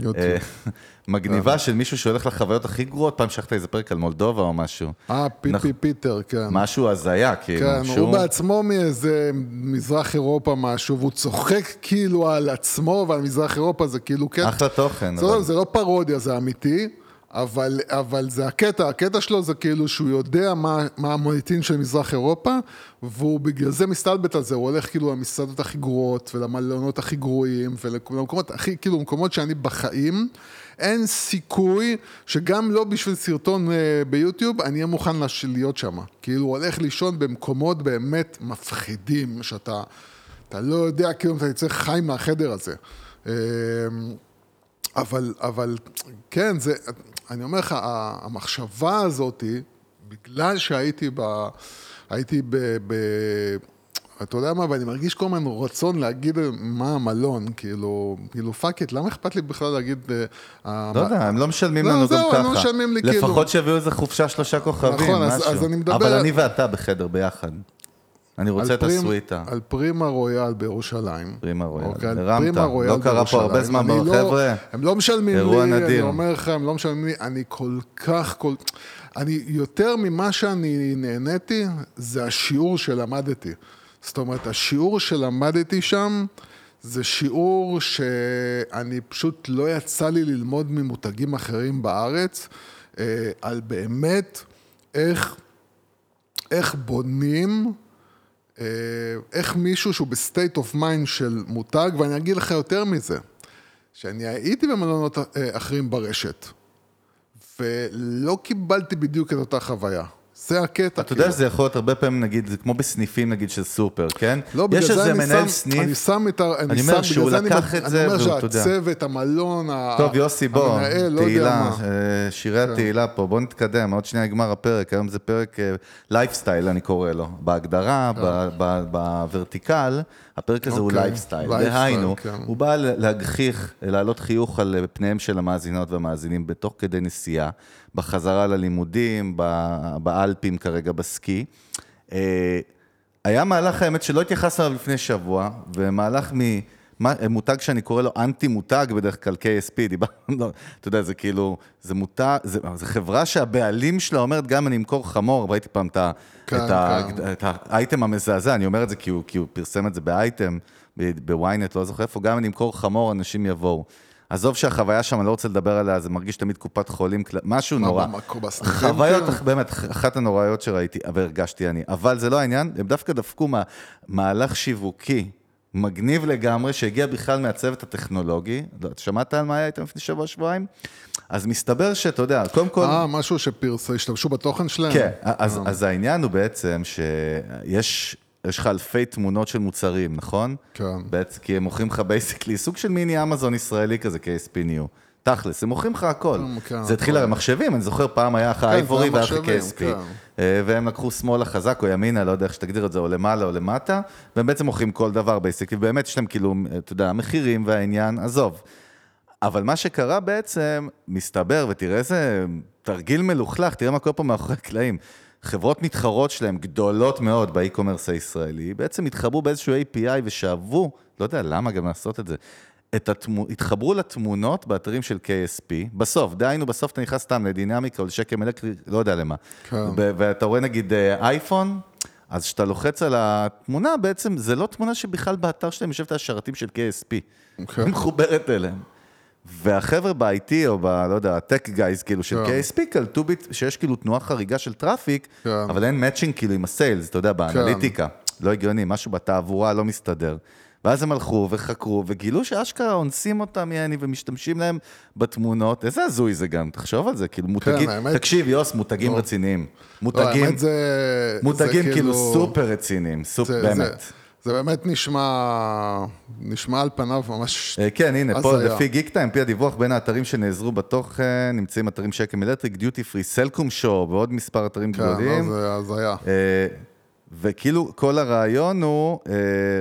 אה, מגניבה של מישהו שהולך לחוויות הכי גרועות, פעם שלחת איזה פרק על מולדובה או משהו. אה, פיפי נכון. פיטר, כן. משהו הזיה, כאילו. כן, הוא בעצמו מאיזה מזרח אירופה משהו, והוא צוחק כאילו על עצמו ועל מזרח אירופה, זה כאילו קטע... אחלה תוכן. זה לא פרודיה, זה אמיתי, אבל, אבל זה הקטע, הקטע שלו זה כאילו שהוא יודע מה, מה המוניטין של מזרח אירופה, והוא בגלל זה מסתלבט על זה, הוא הולך כאילו למסעדות הכי גרועות, ולמלונות הכי גרועים, ולמקומות הכי, כאילו, מקומות שאני בחיים, אין סיכוי שגם לא בשביל סרטון אה, ביוטיוב, אני אהיה מוכן להיות שם. כאילו, הוא הולך לישון במקומות באמת מפחידים, שאתה אתה לא יודע כאילו אתה יצא חי מהחדר הזה. אה, אבל, אבל כן, זה, אני אומר לך, המחשבה הזאת, בגלל שהייתי ב... הייתי ב... ב אתה יודע מה, ואני מרגיש כל הזמן רצון להגיד מה המלון, כאילו, כאילו fuck it, למה אכפת לי בכלל להגיד... אה, לא יודע, הם לא משלמים לא, לנו גם זהו, ככה. הם לא משלמים לי, כאילו. לפחות שיביאו איזה חופשה שלושה כוכבים, נכון, משהו. אז אני מדבר אבל אני ואתה בחדר ביחד. אני רוצה את פרים- הסוויטה. על פרימה רויאל בירושלים. פרימה רויאל. אוקיי, על הרמת. פרימה רויאל לא קרה פה הרבה. זמן, אני לא- חבר'ה. הם לא משלמים לי, אני נדיר. אומר לך, הם לא משלמים לי, אני כל כך, כל... אני, יותר ממה שאני נהניתי, זה השיעור שלמדתי. זאת אומרת, השיעור שלמדתי שם, זה שיעור שאני פשוט לא יצא לי ללמוד ממותגים אחרים בארץ, אה, על באמת איך, איך בונים איך מישהו שהוא ב state of mind של מותג, ואני אגיד לך יותר מזה, שאני הייתי במלונות אה, אחרים ברשת, ולא קיבלתי בדיוק את אותה חוויה. זה הקטע. אתה יודע כאילו. שזה יכול להיות הרבה פעמים, נגיד, זה כמו בסניפים, נגיד, של סופר, כן? לא, בגלל יש זה איזה אני מנהל שם, סניף, אני שם את ה... אני אומר שהוא אני לקח את זה, אני אומר והוא, אתה יודע. שהצוות, המלון, טוב, יוסי, בוא, המנהל, לא יודע תהילה. כן. אה, שירי התהילה פה, בוא נתקדם, עוד שנייה נגמר הפרק, היום זה פרק לייפסטייל, אני קורא לו. בהגדרה, ב- ב- ב vertical, הפרק הזה הוא אוקיי, לייפסטייל. דהיינו, כן. הוא בא להגחיך, להעלות חיוך על פניהם של המאזינות והמאזינים בתוך כדי נסיעה, בחזרה ללימודים, באלפים כרגע, בסקי. אה, היה מהלך האמת שלא התייחסנו אליו לפני שבוע, ומהלך מ... מה- מותג שאני קורא לו אנטי מותג, בדרך כלל KSP, דיברנו, לא, אתה יודע, זה כאילו, זה מותג, זה, זה חברה שהבעלים שלה אומרת, גם אני אמכור חמור, ראיתי פעם את, ה, כן, את, כן. את האייטם המזעזע, אני אומר את זה כי הוא, כי הוא פרסם את זה באייטם, בוויינט, לא זוכר איפה, גם אני אמכור חמור, אנשים יבואו. עזוב שהחוויה שם, אני לא רוצה לדבר עליה, זה מרגיש תמיד קופת חולים, משהו נורא. חוויות, כאילו? באמת, אחת הנוראיות שראיתי, והרגשתי אני. אבל זה לא העניין, הם דווקא דפקו מה- מהלך שיווקי מגניב לגמרי, שהגיע בכלל מהצוות הטכנולוגי. לא, אתה שמעת על מה היה איתם לפני שבוע-שבועיים? אז מסתבר שאתה יודע, קודם כל... אה, מישהו שפרסה, השתמשו בתוכן שלהם? כן, אז, אז העניין הוא בעצם שיש יש לך אלפי תמונות של מוצרים, נכון? כן. בעצם, כי הם מוכרים לך basically סוג של מיני אמזון ישראלי כזה, KSP New. תכלס, הם מוכרים לך הכל. כן, זה התחיל הרי מחשבים, אני זוכר פעם היה לך אייבורי והיה לך. כן. אה, והם לקחו שמאלה חזק או ימינה, לא יודע איך שתגדיר את זה, או למעלה או למטה, והם בעצם מוכרים כל דבר basically, ובאמת יש להם כאילו, אתה יודע, המחירים והעניין, עזוב. אבל מה שקרה בעצם, מסתבר, ותראה איזה תרגיל מלוכלך, תראה מה קורה פה מאחורי הקלעים. חברות מתחרות שלהם, גדולות מאוד ב e-commerce הישראלי, בעצם התחברו באיזשהו API ושאבו, לא יודע למה גם לעשות את זה, את התמו... התחברו לתמונות באתרים של KSP, בסוף, דהיינו, בסוף אתה נכנס סתם לדינמיקה או לשקם אלקטרי, לא יודע למה. כן. ו- ואתה רואה נגיד אה, אייפון, אז כשאתה לוחץ על התמונה, בעצם זה לא תמונה שבכלל באתר שלהם יושבת על השרתים של KSP. אוקיי. היא מחוברת אליהם. והחבר'ה ב-IT או ב... לא יודע, ה-Tech guys כאילו של כן. KSP קלטו בי- שיש כאילו תנועה חריגה של traffic, כן. אבל אין matching כאילו עם ה sales, אתה יודע, באנליטיקה. לא הגיוני, משהו בתעבורה לא מסתדר. ואז הם הלכו וחקרו וגילו שאשכרה אונסים אותם, יעני, ומשתמשים להם בתמונות. איזה הזוי זה גם, תחשוב על זה, כאילו מותגים, האמת- תקשיב, יוס, מותגים לא. רציניים. לא, מותגים, האמת זה... מותגים זה כאילו סופר רציניים, סופר, זה- באמת. זה- זה באמת נשמע, נשמע על פניו ממש... אה, כן, הנה, פה הזיה. לפי גיק טיים, פי הדיווח בין האתרים שנעזרו בתוכן, נמצאים אתרים שקם אלקטריק, דיוטי פרי, סלקום שור ועוד מספר אתרים כן, גדולים. לא, זה הזיה. וכאילו כל הרעיון הוא, אה,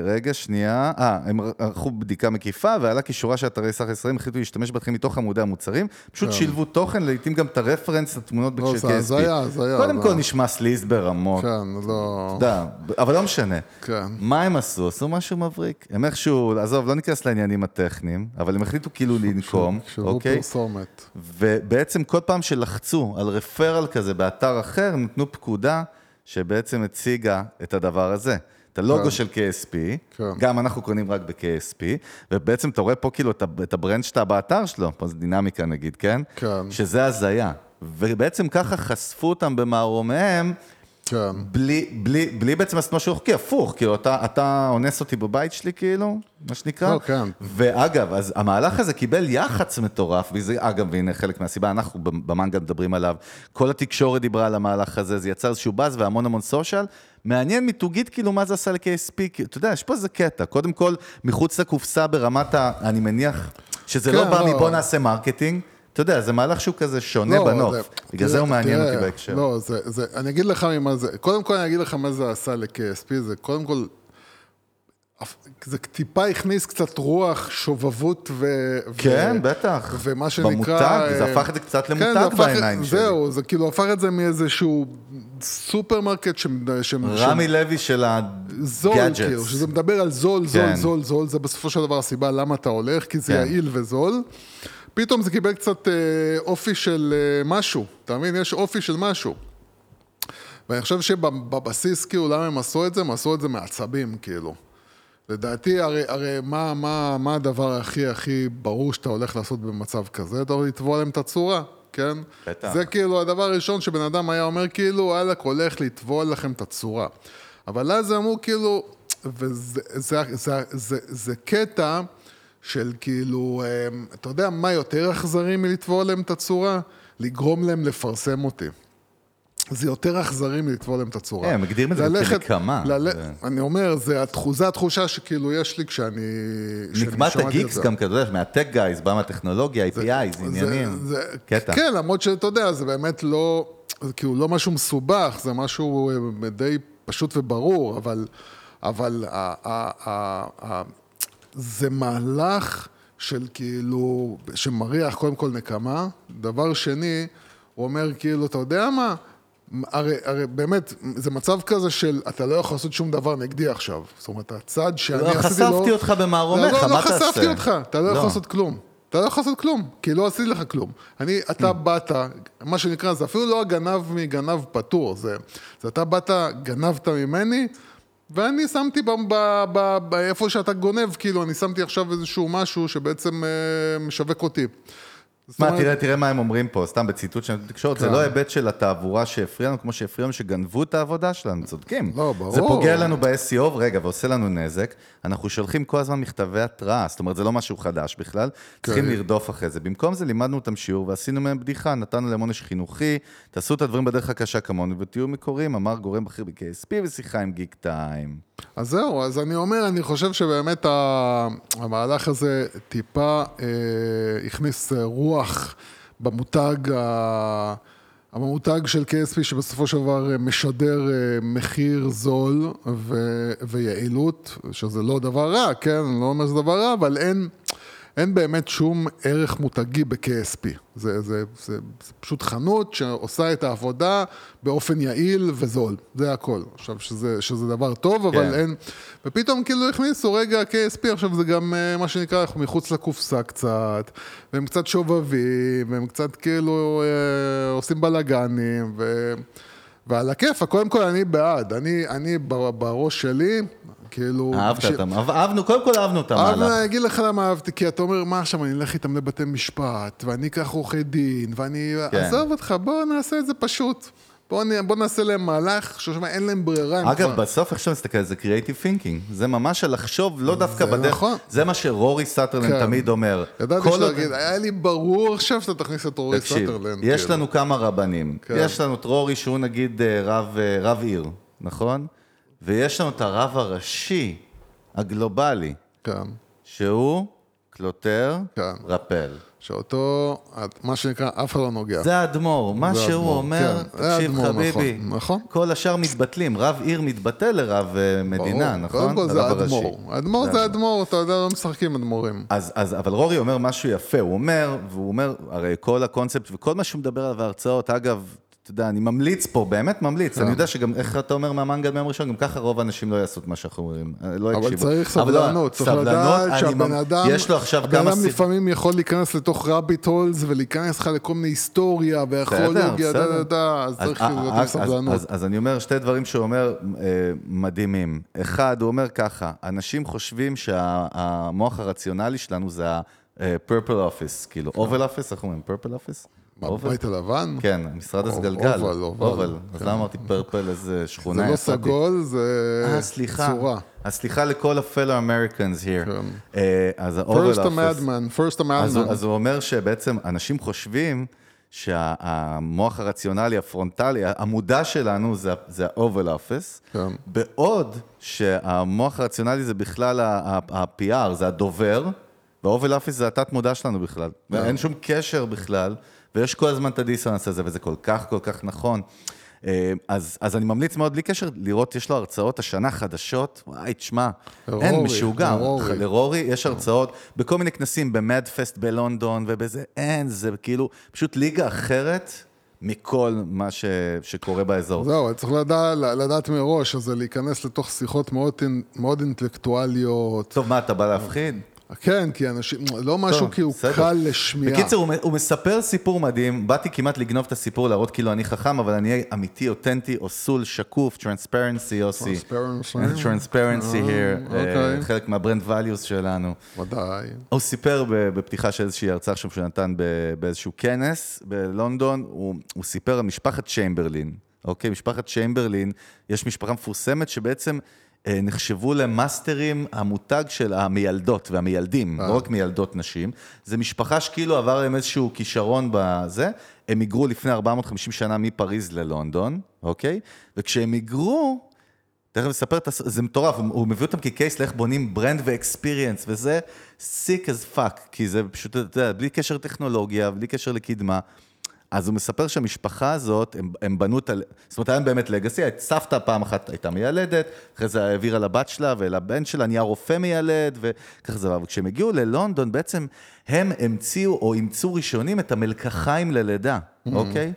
רגע, שנייה, אה, הם ערכו בדיקה מקיפה, ועלה כי שורה של אתרי סחר ישראלים החליטו להשתמש בתכנים מתוך עמודי המוצרים, פשוט שילבו תוכן, לעיתים גם את הרפרנס לתמונות כן. לא, של זה KSP. הזיה, הזיה, קודם זה- כל נשמע סליז ברמות. כן, לא... אתה יודע, אבל לא משנה. כן. מה הם עשו? עשו משהו מבריק. הם איכשהו, עזוב, לא ניכנס לעניינים הטכניים, אבל הם החליטו כאילו לנקום, אוקיי? פרסומת. ובעצם כל פעם שלחצו על רפרל כזה באתר אחר, נתנו פקודה שבעצם הציגה את הדבר הזה. את הלוגו כן. של KSP, כן. גם אנחנו קונים רק ב-KSP, ובעצם אתה רואה פה כאילו את ה brand שאתה באתר שלו, פה זה דינמיקה נגיד, כן? כן. שזה הזיה. ובעצם ככה חשפו אותם במערומיהם, כן. בלי, בלי, בלי בעצם לעשות משהו חוקי, הפוך, כאילו, אתה, אתה אונס אותי בבית שלי, כאילו, מה שנקרא. לא, כן. ואגב, אז המהלך הזה קיבל יח"צ מטורף, וזה, אגב, והנה חלק מהסיבה, אנחנו במנגל מדברים עליו, כל התקשורת דיברה על המהלך הזה, זה יצר איזשהו באז והמון המון social. מעניין מיתוגית, כאילו, מה זה עשה ל-KSP, אתה יודע, יש פה איזה קטע, קודם כל, מחוץ לקופסה ברמת ה... אני מניח שזה כן, לא בא לא. מבוא נעשה marketing. אתה יודע, זה מהלך שהוא כזה שונה בנוף, זה- בגלל זה תראה, הוא מעניין תראה, אותי בהקשר. לא, זה, זה, אני אגיד לך ממה זה, קודם כל אני אגיד לך מה זה עשה ל-KSP, זה קודם כל, זה טיפה הכניס קצת רוח, שובבות ו... כן, ו- בטח. ומה שנקרא... במותג, זה אה, הפך את זה קצת כן, למותג זה הפך- בעיניים שלי. זהו, זה כאילו הפך את זה מאיזשהו סופרמרקט ש... ש... רמי לוי של זול, ה gadgets. כאילו, שזה מדבר על זול, זול, כן. זול, זול, זה בסופו של דבר הסיבה למה אתה הולך, כי זה כן. יעיל וזול. פתאום זה קיבל קצת אה, אופי של אה, משהו, אתה מבין? יש אופי של משהו. ואני חושב שבבסיס, כאילו, למה הם עשו את זה? הם עשו את זה מעצבים, כאילו. לדעתי, הרי, הרי מה, מה, מה הדבר הכי הכי ברור שאתה הולך לעשות במצב כזה? אתה הולך לתבוע להם את הצורה, כן? בטח. זה כאילו הדבר הראשון שבן אדם היה אומר, כאילו, וואלכ, הולך לתבוע לכם את הצורה. אבל אז אמרו, כאילו, וזה זה, זה, זה, זה קטע של כאילו, אמ, אתה יודע מה יותר אכזרי מלתבוע להם את הצורה? לגרום להם לפרסם אותי. זה יותר אכזרי מלתבוע להם את הצורה. הם מגדירים את זה כנקמה. אני אומר, זה התחו- זה התחושה שכאילו יש לי כשאני... נקמת הגיקס. גם, יודע, מהטק גייז, בא מהטכנולוגיה, API, זה עניינים. קטע. כן, למרות שאתה יודע, זה באמת לא, כאילו לא משהו מסובך, זה משהו אה, די פשוט וברור, אבל, אבל זה מהלך של כאילו, שמריח קודם כל נקמה, דבר שני, הוא אומר כאילו, אתה יודע מה? הרי, הרי באמת, זה מצב כזה של אתה לא יכול לעשות שום דבר נגדי עכשיו. זאת אומרת, הצד שאני לא, עשיתי לו... חשפתי אותך במערומיך, לא, לא, מה לא תעשה? חשפתי אותך, אתה לא יכול לא. לעשות כלום. אתה לא יכול לעשות כלום, כי לא עשיתי לך כלום. אני, אתה באת, מה שנקרא, זה אפילו לא הגנב מגנב פטור, זה, זה אתה באת, גנבת ממני, ואני שמתי ב- ב- ב- ב- איפה שאתה גונב, כאילו, אני שמתי עכשיו איזשהו משהו שבעצם אה, משווק אותי. מה, אומרת- תראה, תראה מה הם אומרים פה, סתם בציטוט של התקשורת, זה כן. לא היבט של התעבורה שהפריע לנו, כמו שהפריע לנו שגנבו את העבודה שלנו, צודקים. לא, ברור. זה פוגע לנו ב-SEO, רגע, ועושה לנו נזק. אנחנו שולחים כל הזמן מכתבי התראה, זאת אומרת, זה לא משהו חדש בכלל, צריכים לרדוף אחרי זה. במקום זה לימדנו אותם שיעור ועשינו מהם בדיחה, נתנו להם עונש חינוכי, תעשו את הדברים בדרך הקשה כמונו ותהיו מקוריים, אמר גורם בכיר ב-KSP ושיחה עם גיק טיים. אז זהו, אז אני אומר, אני חושב שבאמת המהלך הזה טיפה אה, הכניס רוח במותג, ה- המותג של KSP שבסופו של דבר אה, משדר אה, מחיר זול ו- ויעילות, שזה לא דבר רע, כן? אני לא אומר שזה דבר רע, אבל אין... אין באמת שום ערך מותגי ב-KSP. זה, זה, זה, זה פשוט חנות שעושה את העבודה באופן יעיל וזול, זה הכל. עכשיו, שזה, שזה דבר טוב, אבל כן. אין... ופתאום כאילו הכניסו, רגע, KSP עכשיו זה גם אה, מה שנקרא, אנחנו מחוץ לקופסה קצת, והם קצת שובבים, והם קצת כאילו אה, עושים בלאגנים, ו... ועל הכיפאק, קודם כל אני בעד, אני, אני בר- בראש שלי, כאילו... אהבת בשביל- אותם, אהב- אהבנו, קודם כל אהבנו אבל המהלך. אני אגיד לך למה אהבתי, כי אתה אומר, מה עכשיו, אני אלך איתם לבתי משפט, ואני אקח עורכי דין, ואני... כן. עזוב אותך, בוא נעשה את זה פשוט. בוא. בוא נעשה להם מהלך, ששמע, אין להם ברירה. אגב, כבר- בסוף איך שאתה מסתכל על זה, creative thinking. זה ממש לחשוב, לא דווקא זה בדרך. נכון. זה מה שרורי סאטרלנד כן. תמיד אומר. ידעתי כל שאתה עוד- היה לי ברור עכשיו שאתה תכניס את רורי תקשיב, סאטרלנד. יש כאילו. לנו כמה רבנים. כן. יש לנו את רורי שהוא נגיד אה, רב, אה, רב עיר, נכון? ויש לנו את הרב הראשי, הגלובלי, כן. שהוא קלוטר כן. רפל. שאותו, מה שנקרא, אף אחד לא נוגע. זה האדמו"ר, מה זה שהוא האדמו"ר, אומר, כן, תקשיב האדמו"ר, חביבי, נכון, נכון. כל השאר מתבטלים, רב עיר מתבטל לרב אה, מדינה, ברור. נכון? קודם כל זה. האדמו"ר. האדמו"ר זה האדמו"ר, אתה יודע, לא משחקים אדמו"רים. אז, אז, אבל רורי אומר משהו יפה, הוא אומר, והוא אומר, הרי כל הקונספט וכל מה שהוא מדבר עליו בהרצאות, אגב, אתה יודע, אני ממליץ פה, באמת ממליץ, כן. אני יודע שגם, איך אתה אומר מהמנגל ביום ראשון, גם ככה רוב האנשים לא יעשו את מה שאנחנו אומרים, אה, לא אבל יקשיבו. צריך אבל לא, סבלנות, צריך סבלנות, לדעת אני שהבן אדם, יש לו עכשיו הבן כמה... אדם סיב- לפעמים יכול להיכנס לתוך rabbit holes ולהיכנס לך לכל מיני היסטוריה, וארכיאולוגיה, דה. דה דה, אז צריך אה, להיות אה, סבלנות. אז- אני אומר שתי דברים שהוא אומר מדהימים. אחד, הוא אומר ככה, אנשים חושבים שהמוח הרציונלי שלנו זה ה-purple office, כאילו, oval office, איך אומרים? purple office? בבית הלבן? כן, משרד הסגלגל. oval, oval. אז כן. למה אמרתי purple, איזה זה שכונה לא יצאתי. סגול, זה אה. צורה. אז סליחה לכל ה-fellow Americans here. כן. אה, אז ה-oval first a madman, first a madman. אז הוא אומר שבעצם אנשים חושבים שהמוח הרציונלי, הפרונטלי, המודע שלנו זה, זה ה-oval office, כן. בעוד שהמוח הרציונלי זה בכלל ה-PR, זה הדובר, וה-oval office זה התת-מודע שלנו בכלל. ואין שום קשר בכלל, ויש כל הזמן את הדיסוננס הזה, וזה כל כך כל כך נכון. אה, אז, אז אני ממליץ מאוד, בלי קשר, לראות, יש לו הרצאות השנה חדשות, וואי, תשמע, אין משוגע. לרורי. לרורי יש הרצאות בכל מיני כנסים, במדפסט בלונדון ובזה, אין, זה כאילו פשוט ליגה אחרת מכל מה ש, שקורה באזור. זהו, צריך לדע, לדעת מראש, אז זה להיכנס לתוך שיחות מאוד, מאוד אינטלקטואליות. טוב, מה, אתה בא להפחיד? כן, כי אנשים, לא משהו טוב, כאילו בסדר. קל לשמיעה. בקיצור, הוא, הוא מספר סיפור מדהים, באתי כמעט לגנוב את הסיפור, להראות כאילו אני חכם, אבל אני אמיתי, אותנטי, אוסול, שקוף, transparency, יוסי. transparency here, אוקיי. אה, חלק מה brand values שלנו. ודאי. הוא סיפר בפתיחה של איזושהי הרצאה שם שהוא נתן באיזשהו כנס בלונדון, הוא, הוא סיפר על משפחת צ'יימברלין, אוקיי? משפחת צ'יימברלין, יש משפחה מפורסמת שבעצם אה, נחשבו למאסטרים המותג של המיילדות והמיילדים, לא רק מיילדות נשים. זה משפחה שכאילו עבר להם איזשהו כישרון בזה, הם היגרו לפני 450 שנה מפריז ללונדון, אוקיי? וכשהם היגרו, תכף נספר את. זה מטורף, הוא הוא מביא אותם כ case לאיך בונים brand ו experience, וזה sick as fuck, כי זה פשוט, אתה יודע, בלי קשר לטכנולוגיה, בלי קשר לקדמה. אז הוא מספר שהמשפחה הזאת, הם, הם בנו את ה... זאת אומרת, היה באמת legacy, סבתא פעם אחת הייתה מיילדת, אחרי זה העבירה לבת שלה ולבן שלה, נהיה רופא מיילד, וככה זה עבר. וכשהם הגיעו ללונדון, בעצם הם המציאו או אימצו ראשונים את המלקחיים ללידה, אוקיי?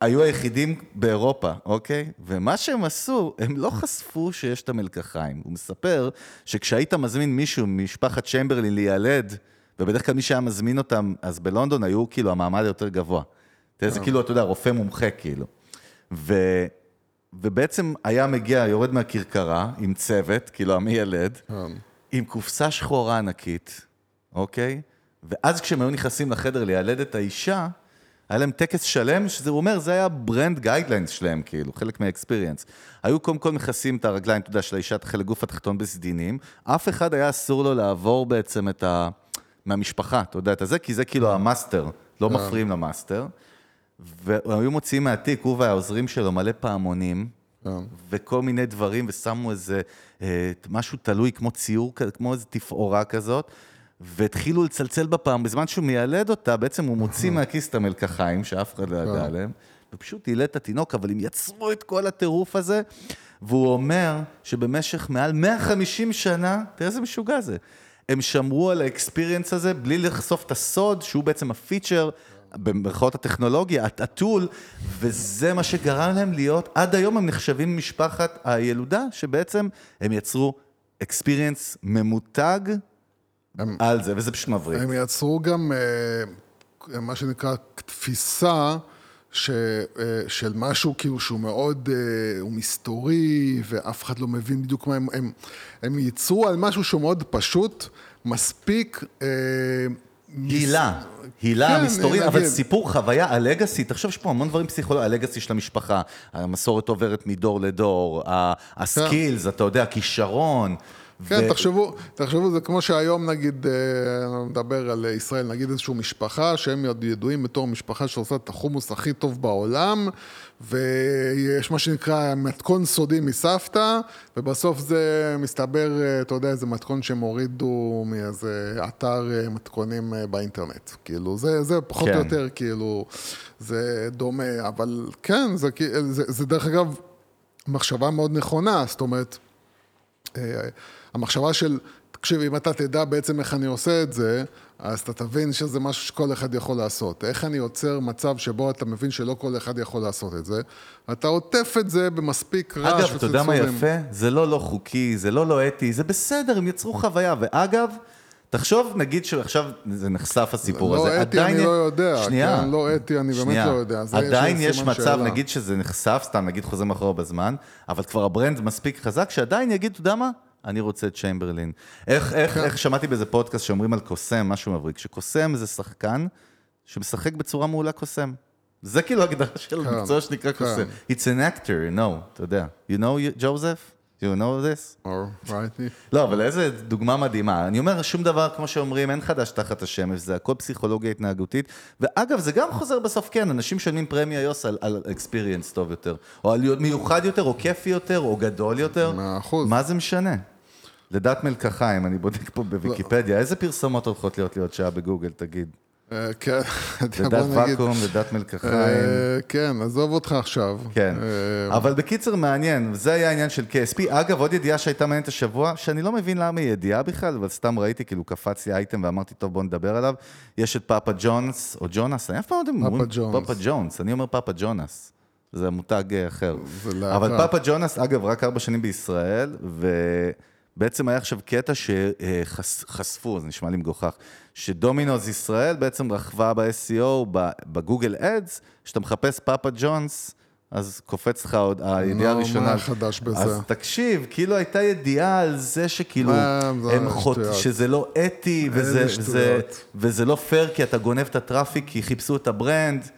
היו היחידים באירופה, אוקיי? ומה שהם עשו, הם לא חשפו שיש את המלקחיים. הוא מספר שכשהיית מזמין מישהו ממשפחת צ'מברלין להיילד, ובדרך כלל מי שהיה מזמין אותם, אז בלונדון היו כאילו המעמד היותר גבוה. זה כאילו, אתה יודע, רופא מומחה כאילו. ובעצם היה מגיע, יורד מהכרכרה עם צוות, כאילו המיילד, כן. עם קופסה שחורה ענקית, אוקיי? ואז כשהם היו נכנסים לחדר לילד את האישה, היה להם טקס שלם, שזה, הוא אומר, זה היה brand guidelines שלהם, כאילו, חלק מה experience. היו קודם כל מכסים את הרגליים, אתה יודע, של האישה, את החלק גוף התחתון בסדינים. אף אחד היה אסור לו לעבור בעצם את ה... מהמשפחה, אתה יודע, את הזה, כי זה כאילו ה master, לא מפריעים ל master. והיו מוציאים מהתיק, הוא והעוזרים שלו, מלא פעמונים, כן. וכל מיני דברים, ושמו איזה אה, משהו תלוי, כמו ציור, כמו איזו תפאורה כזאת, והתחילו לצלצל בפעם, בזמן שהוא מיילד אותה, בעצם הוא מוציא מהכיס את המלקחיים, שאף אחד לא ידע עליהם, ופשוט ילד את התינוק, אבל הם יצרו את כל הטירוף הזה, והוא אומר שבמשך מעל 150 שנה, תראה איזה משוגע זה, הם שמרו על האקספיריאנס הזה בלי לחשוף את הסוד, שהוא בעצם הפיצ'ר, במרכאות הטכנולוגיה, הטול, וזה מה שגרם להם להיות, עד היום הם נחשבים משפחת הילודה, שבעצם הם יצרו אקספיריאנס ממותג הם- על זה, וזה פשוט מבריק. הם יצרו גם אה, מה שנקרא תפיסה ש, אה, של משהו כאילו שהוא מאוד, אה, הוא מסתורי, ואף אחד לא מבין בדיוק מה הם, הם, הם ייצרו על משהו שהוא מאוד פשוט, מספיק... אה, הילה, הילה כן, המסתורית, אבל. סיפור חוויה, הלגאסי, תחשוב, יש פה המון דברים פסיכולוגיים, הלגאסי של המשפחה, המסורת עוברת מדור לדור, הסקילס, אתה יודע, הכישרון. כן, ו- תחשבו, תחשבו, זה כמו שהיום נגיד, אה, נדבר על ישראל, נגיד איזושהי משפחה שהם יד- ידועים בתור משפחה שעושה את החומוס הכי טוב בעולם, ויש מה שנקרא מתכון סודי מסבתא, ובסוף זה מסתבר, אה, אתה יודע, איזה מתכון שהם הורידו מאיזה אתר אה, מתכונים באינטרנט. כאילו, זה, זה פחות כן. או יותר, כאילו, זה דומה, אבל כן, זה, כי- זה, זה דרך אגב מחשבה מאוד נכונה, זאת אומרת, המחשבה של, תקשיב, אם אתה תדע בעצם איך אני עושה את זה, אז אתה תבין שזה משהו שכל אחד יכול לעשות. איך אני יוצר מצב שבו אתה מבין שלא כל אחד יכול לעשות את זה, אתה עוטף את זה במספיק רעש אגב, אתה יודע מה וצלצולים. יפה? זה לא לא חוקי, זה לא לא אתי, זה בסדר, הם יצרו חוויה. ואגב, תחשוב, נגיד שעכשיו זה נחשף הסיפור לא הזה. אתי, עדיין אני יש- לא יודע, שנייה. כן, לא אתי, אני באמת שנייה. לא יודע. יש עדיין יש סימן מצב, שאלה. נגיד שזה נחשף, סתם נגיד חוזרים אחורה בזמן, אבל כבר ה brand מספיק חזק, שעדיין יגיד, אתה יודע מה? אני רוצה את צ'יימברלין. איך, איך, כן. איך שמעתי באיזה פודקאסט שאומרים על קוסם, משהו מבריק, שקוסם זה שחקן שמשחק בצורה מעולה קוסם. זה כאילו הגדרה של כן, מקצוע שנקרא כן. קוסם. It's an actor, you know, אתה יודע. You know, Joseph? You know this? Alrighty. לא, אבל איזה דוגמה מדהימה. אני אומר, שום דבר, כמו שאומרים, אין חדש תחת השמש, זה הכל פסיכולוגיה התנהגותית. ואגב, זה גם חוזר בסוף, כן, אנשים משלמים פרמיה יוס על, על experience טוב יותר, או על מיוחד יותר, או כיפי יותר, או גדול יותר. מאה אחוז. מה זה משנה? לדת מלקחיים, אני בודק פה בוויקיפדיה, איזה פרסומות הולכות להיות להיות שעה בגוגל, תגיד? אה, כן, לדת. ואקום, לדת מלקחיים. אה, כן, עזוב אותך עכשיו. כן, אה, אבל בקיצר מעניין, זה היה העניין של KSP. אגב, עוד ידיעה שהייתה מעניינת השבוע, שאני לא מבין למה היא ידיעה בכלל, אבל סתם ראיתי, כאילו קפץ לי אייטם ואמרתי, טוב, בוא נדבר עליו. יש את פאפה ג'ונס, או ג'ונס, אני אף פעם לא יודע אם אומרים. פאפה ג'ונס, אני אומר פאפה ג'ונס. זה מותג אחר. אבל פאפה ג'ונס, אגב, רק ארבע שנים בישראל, ובעצם היה עכשיו קטע שחשפו, זה נשמע לי מגוחך, שדומינוז ישראל בעצם רכבה ב-SEO, בגוגל אדס, כשאתה מחפש פאפה ג'ונס, אז קופץ לך עוד הידיעה נו, הראשונה. מה חדש בזה? אז תקשיב, כאילו הייתה ידיעה על זה שכאילו, הם חוט... שזה לא אתי. וזה לא פייר, כי אתה גונב את ה traffic, כי חיפשו את ה brand.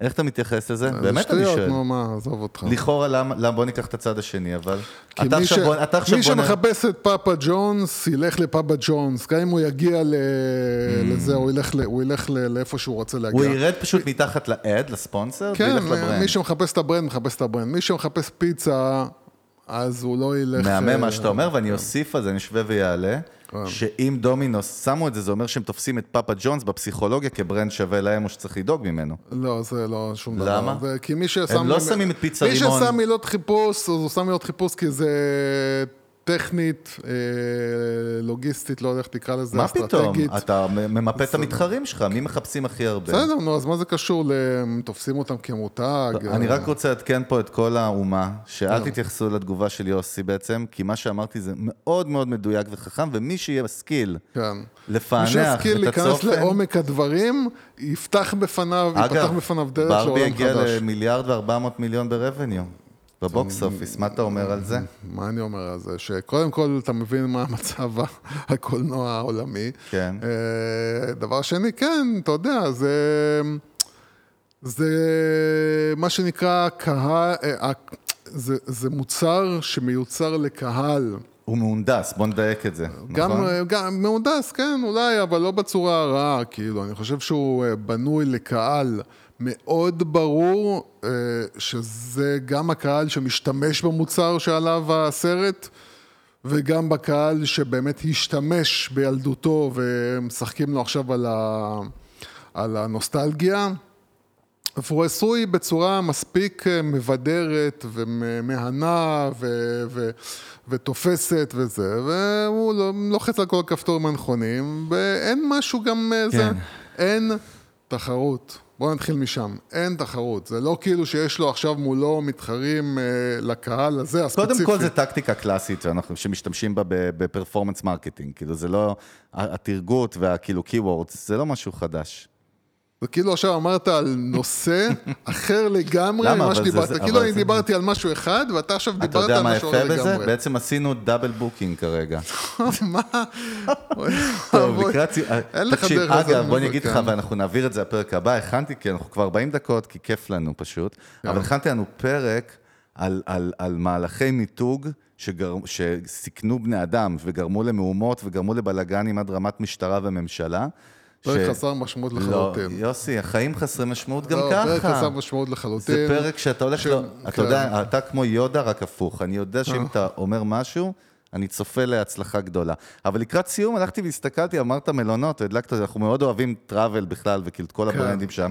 איך אתה מתייחס לזה? זה באמת אני שטויות, שואל. נו מה, עזוב אותך. לכאורה, למה, למה, בוא ניקח את הצד השני, אבל... כי אתה מי עכשיו ש- בוא- אתה עכשיו מי בוא... שמחפש את פאפה ג'ונס, ילך לפאפה ג'ונס. גם אם הוא יגיע ל- לזה, הוא ילך ל- הוא ילך ל- לאיפה שהוא רוצה להגיע. Mm. הוא ירד פשוט מתחת ל ad, ל sponsor, כן, וילך ל brand. מי שמחפש את ה brand, מחפש את ה brand. מי שמחפש פיצה, אז הוא לא ילך... מהמם מה אה, שאתה אומר, ואני אוסיף על זה, אני אשווה ויעלה, כן. שאם דומינוס שמו את זה, זה אומר שהם תופסים את פאפה ג'ונס בפסיכולוגיה כברנד שווה להם, או שצריך לדאוג ממנו. לא, זה לא שום דבר. למה? כי מי ששם... לא שמים את פיצה מי רימון. ששם מילות חיפוש, אז הוא שם מילות חיפוש כי זה טכנית, אה, לוגיסטית, לא יודע איך תקרא לזה, מה פתאום? אסטרטגית. אתה ממפה את המתחרים שלך, מי מחפשים הכי הרבה? בסדר, נו, אז מה זה קשור ל... תופסים אותם כמותג? אני רק רוצה לעדכן פה את כל האומה, שאל תתייחסו לתגובה של יוסי בעצם, כי מה שאמרתי זה מאוד מאוד מדויק וחכם, ומי שיהיה משכיל כן. לפענח מי שישכיל את להיכנס הצופן... לעומק הדברים, יפתח בפניו, יפתח אגב, בפניו ברבי לעולם הגיע חדש. למיליארד וארבע מאות מיליון ברבניו. בבוקס אופיס, מה אתה אומר על זה? מה אני אומר על זה? שקודם כל אתה מבין מה מצב הקולנוע העולמי. כן. אה, דבר שני, כן, אתה יודע, זה... זה מה שנקרא קהל, אה, זה, זה מוצר שמיוצר לקהל. הוא מהונדס, בוא נדייק את זה, גם, נכון? גם מהונדס, כן, אולי, אבל לא בצורה הרעה, כאילו, אני חושב שהוא אה, בנוי לקהל מאוד ברור, אה, שזה גם הקהל שמשתמש במוצר שעליו הסרט, וגם בקהל שבאמת השתמש בילדותו ומשחקים לו עכשיו על, ה, על הנוסטלגיה. והוא עשוי בצורה מספיק אה, מבדרת ומהנה ו- ו- ותופסת וזה, והוא לא- לוחץ על כל הכפתורים הנכונים, ואין משהו גם אה, זה, כן. אין תחרות. בואו נתחיל משם, אין תחרות. זה לא כאילו שיש לו עכשיו מולו מתחרים אה, לקהל הזה, הספציפי. קודם כל זה טקטיקה קלאסית שאנחנו, שמשתמשים בה ב performance marketing, כאילו זה לא, התרגות והכאילו keywords, זה לא משהו חדש. זה כאילו עכשיו אמרת על נושא אחר לגמרי? ממה שדיברת. זה- כאילו אני זה- דיברתי על משהו אחד, ואתה עכשיו אתה דיברת יודע על מה משהו יפה אחר בזה? לגמרי. בעצם עשינו double booking כרגע. מה? טוב. לקראת אין לך תקשיב, דרך לעשות אגב, בוא אני אגיד לך. ואנחנו נעביר את זה לפרק הבא, הכנתי, כי אנחנו כבר 40 דקות, כי כיף לנו פשוט, כן. אבל הכנתי לנו פרק על- על על מהלכי מיתוג שגר- שסיכנו בני אדם וגרמו למהומות וגרמו לבלאגנים עד רמת משטרה וממשלה. פרק חסר משמעות לא, לחלוטין. יוסי, החיים חסרי משמעות גם לא, פרק ככה. חסר משמעות לחלוטין. זה פרק שאתה הולך, ש- לא, כן. אתה יודע, אתה כמו יודה, רק הפוך. אני יודע שאם אה. אתה אומר משהו, אני צופה להצלחה גדולה. אבל לקראת סיום הלכתי והסתכלתי, אמרת מלונות, והדלקת, אנחנו מאוד אוהבים טראבל בכלל, וכאילו את כל כן. הברנדים שם.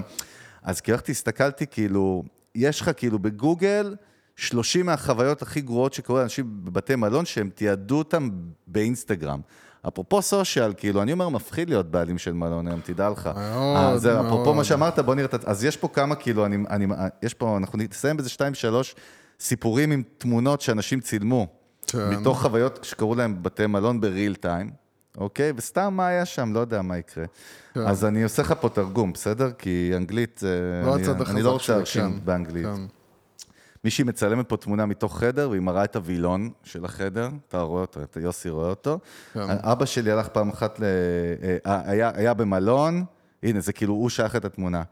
אז כי הלכתי, הסתכלתי, כאילו, יש לך כאילו בגוגל 30 מהחוויות הכי גרועות שקורה לאנשים בבתי מלון, שהם תיעדו אותם באינסטגרם. אפרופו סושיאל, כאילו, אני אומר, מפחיד להיות בעלים של מלון היום, תדע לך. מאוד, אה, זה, אפרופו מאוד. מה שאמרת, בוא נראה אז יש פה כמה, כאילו, אני, אני, יש פה, אנחנו נסיים באיזה שתיים, שלוש סיפורים עם תמונות שאנשים צילמו. כן. מתוך חוויות שקרו להם בבתי מלון בריל טיים, אוקיי? וסתם מה היה שם, לא יודע מה יקרה. כן. אז אני עושה לך פה תרגום, בסדר? כי אנגלית, זה... לא אני, אני לא רוצה להרשים כן, באנגלית. כן. מישהי מצלמת פה תמונה מתוך חדר, והיא מראה את הווילון של החדר, אתה רואה אותו, אתה יוסי רואה אותו. כן. אבא שלי הלך פעם אחת, ל... אה, היה, היה במלון, הנה, זה כאילו, הוא שלח את התמונה.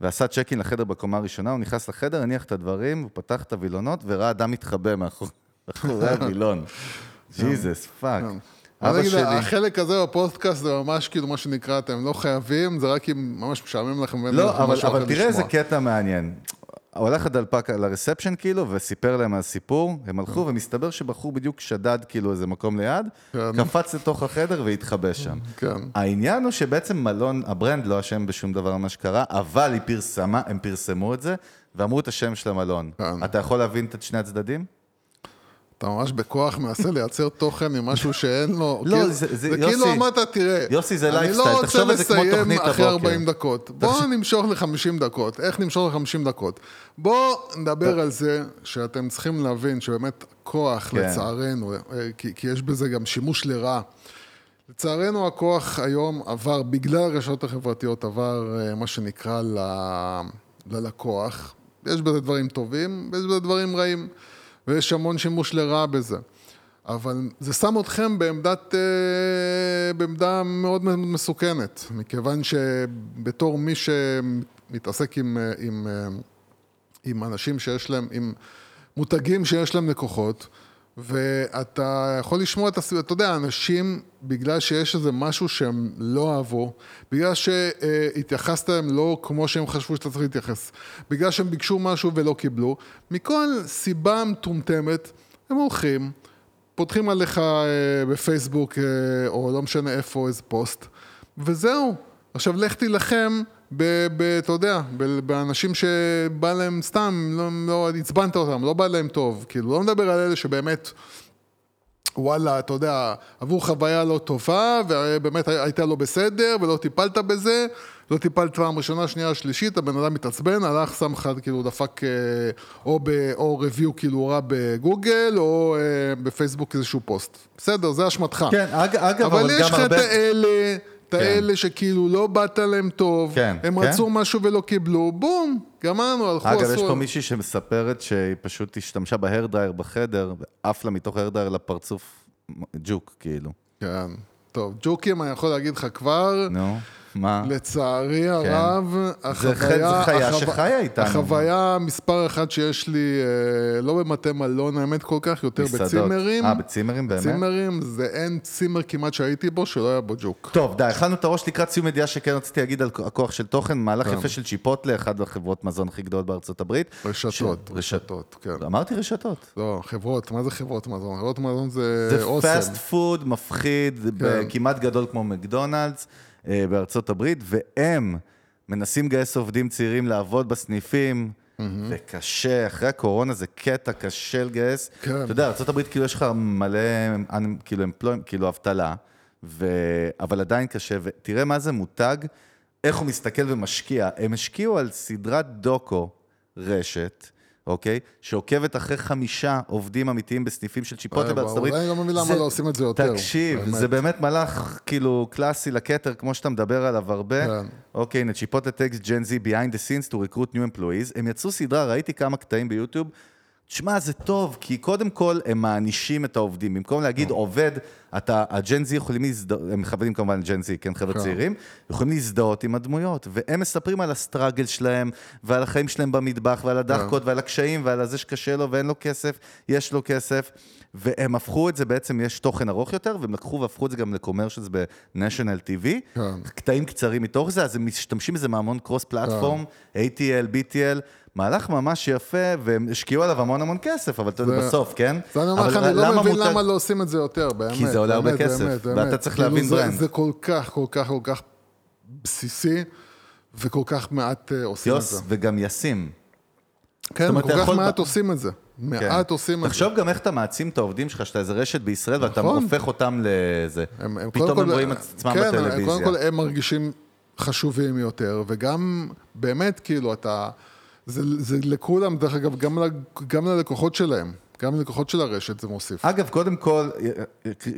ועשה צ'ק אין לחדר בקומה הראשונה, הוא נכנס לחדר, הניח את הדברים, הוא פתח את הווילונות, וראה אדם מתחבא מאחור- מאחורי הווילון. Jesus, fuck. בוא אבא שלי... החלק הזה בפודקאסט זה ממש כאילו מה שנקרא, אתם לא חייבים, זה רק אם ממש משעמם לכם. ואין לא, לכם אבל, משהו אבל אחר תראה איזה לשמוע. קטע מעניין. הולך הדלפק ל reception כאילו, וסיפר להם על סיפור, הם הלכו, ומסתבר שבחור בדיוק שדד כאילו איזה מקום ליד, כן. קפץ לתוך החדר והתחבא שם. כן. העניין הוא שבעצם מלון, ה brand לא אשם בשום דבר ממה שקרה, אבל היא פרסמה, הם פרסמו את זה, ואמרו את השם של המלון. כן. אתה יכול להבין את שני הצדדים? אתה ממש בכוח מנסה לייצר תוכן עם משהו שאין לו... לא, כאילו- זה- זה- זה יוסי, כאילו אמרת, תראה, יוסי, זה אני לייפסטייל, לא תחשוב רוצה על זה כמו לסיים תוכנית אחרי הבוקר. 40 דקות. בוא נמשוך ל-50 דקות. איך נמשוך ל-50 דקות? בוא נדבר על זה שאתם צריכים להבין שבאמת כוח, כן. לצערנו, אה, כי כי יש בזה גם שימוש לרעה. לצערנו הכוח היום עבר, בגלל הרשתות החברתיות, עבר אה, מה שנקרא ל- ללקוח. יש בזה דברים טובים, ויש בזה דברים רעים, ויש המון שימוש לרעה בזה. אבל זה שם אתכם בעמדת, אה, בעמדה מאוד מסוכנת, מכיוון שבתור מי שמתעסק עם, אה, עם, אה, עם אנשים שיש להם, עם מותגים שיש להם לקוחות, ואתה יכול לשמוע את הסיבה, אתה יודע, אנשים, בגלל שיש איזה משהו שהם לא אהבו, בגלל שהתייחסת אליהם לא כמו שהם חשבו שאתה צריך להתייחס, בגלל שהם ביקשו משהו ולא קיבלו, מכל סיבה מטומטמת, הם הולכים, פותחים עליך אה, בפייסבוק, אה, או לא משנה איפה, איזה פוסט, וזהו. עכשיו לך תילחם, אתה יודע, באנשים שבא להם סתם, לא, לא עצבנת אותם, לא בא להם טוב. כאילו, לא מדבר על אלה שבאמת, וואלה, אתה יודע, עברו חוויה לא טובה, ובאמת הייתה לא בסדר, ולא טיפלת בזה, לא טיפלת פעם ראשונה, שנייה, שלישית, הבן אדם מתעצבן, הלך, שם לך, כאילו, דפק אה, או, ב, או review כאילו רע בגוגל, או אה, בפייסבוק איזשהו פוסט. בסדר, זה אשמתך. כן, אג, אגב, אבל אבל יש גם לך את הרבה... את האלה שכאילו לא באת להם טוב, כן, הם כן. רצו משהו ולא קיבלו, בום, גמרנו, הלכו, עשו... אגב, יש פה מישהי שמספרת שהיא פשוט השתמשה בהרדרייר בחדר, ועף לה מתוך ההרדרייר לפרצוף ג'וק, כאילו. כן. טוב, ג'וקים, אני יכול להגיד לך כבר, נו, מה? לצערי הרב, זה ח- זה חיה שחיה איתנו. החוויה מספר אחת שיש לי, אה, לא במטה מלון, האמת כל כך, יותר מסעדות. בצימרים. אה, בצימרים באמת? צימרים, זה אין צימר כמעט שהייתי בו שלא היה בו ג'וק. טוב, די, אכלנו את הראש לקראת סיום ידיעה שכן רציתי להגיד על הכוח של תוכן, מהלך כן. יפה של צ'יפוטלה, אחת החברות מזון הכי גדולות בארצות הברית. רשתות, ש- רשתות, כן. אמרתי רשתות. לא, חברות, מה זה חברות מזון? חברות מזון זה זה אוסם. fast food מפחיד, כן. כמעט גדול כמו מקדונלדס בארצות הברית, והם מנסים לגייס עובדים צעירים לעבוד בסניפים, וקשה, אחרי הקורונה זה קטע קשה לגייס. כן. אתה יודע, הברית כאילו יש לך מלא, כאילו, employ, כאילו אבטלה, ו... אבל עדיין קשה, ותראה מה זה מותג, איך הוא מסתכל ומשקיע. הם השקיעו על סדרת דוקו רשת. אוקיי? שעוקבת אחרי חמישה עובדים אמיתיים בסניפים של צ'יפוטלה בארצות הברית. וואי, אני לא מבין למה לא עושים את זה יותר, תקשיב, באמת. זה באמת מהלך כאילו קלאסי לכתר, כמו שאתה מדבר עליו הרבה. כן. אוקיי, הנה, צ'יפוטלה טקסט ג'ן זי behind the scenes to recruit new employees. הם יצאו סדרה, ראיתי כמה קטעים ביוטיוב. תשמע, זה טוב, כי קודם כל הם מענישים את העובדים. במקום להגיד עובד, אתה, הג'ן זי יכולים להזדהות, הם מכוונים כמובן לג'ן זי, כן, חבר'ה כן. צעירים, יכולים להזדהות עם הדמויות, והם מספרים על הסטראגל שלהם, ועל החיים שלהם במטבח, ועל הדחקות, ועל הקשיים, ועל זה שקשה לו ואין לו כסף, יש לו כסף, והם הפכו את זה, בעצם יש תוכן ארוך יותר, והם לקחו והפכו את זה גם לקומרשלס ב-National TV, כן. קטעים קצרים מתוך זה, אז הם משתמשים בזה מהמון קרוס פלטפורם, ATL, BTL, מהלך ממש יפה, והם השקיעו עליו המון המון כסף, אבל אתה יודע, זה- בסוף, כן? אז אני אומר לך, אני לא מבין למה לא עושים את זה יותר, באמת. כי זה עולה הרבה כסף, ואתה. צריך כאילו להבין זה- ברנד. זה כל כך, כל כך, כל כך בסיסי, וכל כך מעט אה, עושים את יוס, זה. וגם ישים. כן, כל כך יכול מעט עושים את זה. כן. מעט עושים את זה. תחשוב גם איך אתה מעצים את העובדים שלך, שאתה איזה רשת בישראל, ואתה נכון. הופך אותם לזה. הם, הם פתאום הם רואים את עצמם כן, בטלוויזיה. קודם כל הם מרגישים חשובים יותר, וגם באמת, כאילו, אתה... זה, זה לכולם, דרך אגב, גם, גם ללקוחות שלהם, גם ללקוחות של הרשת זה מוסיף. אגב, קודם כל,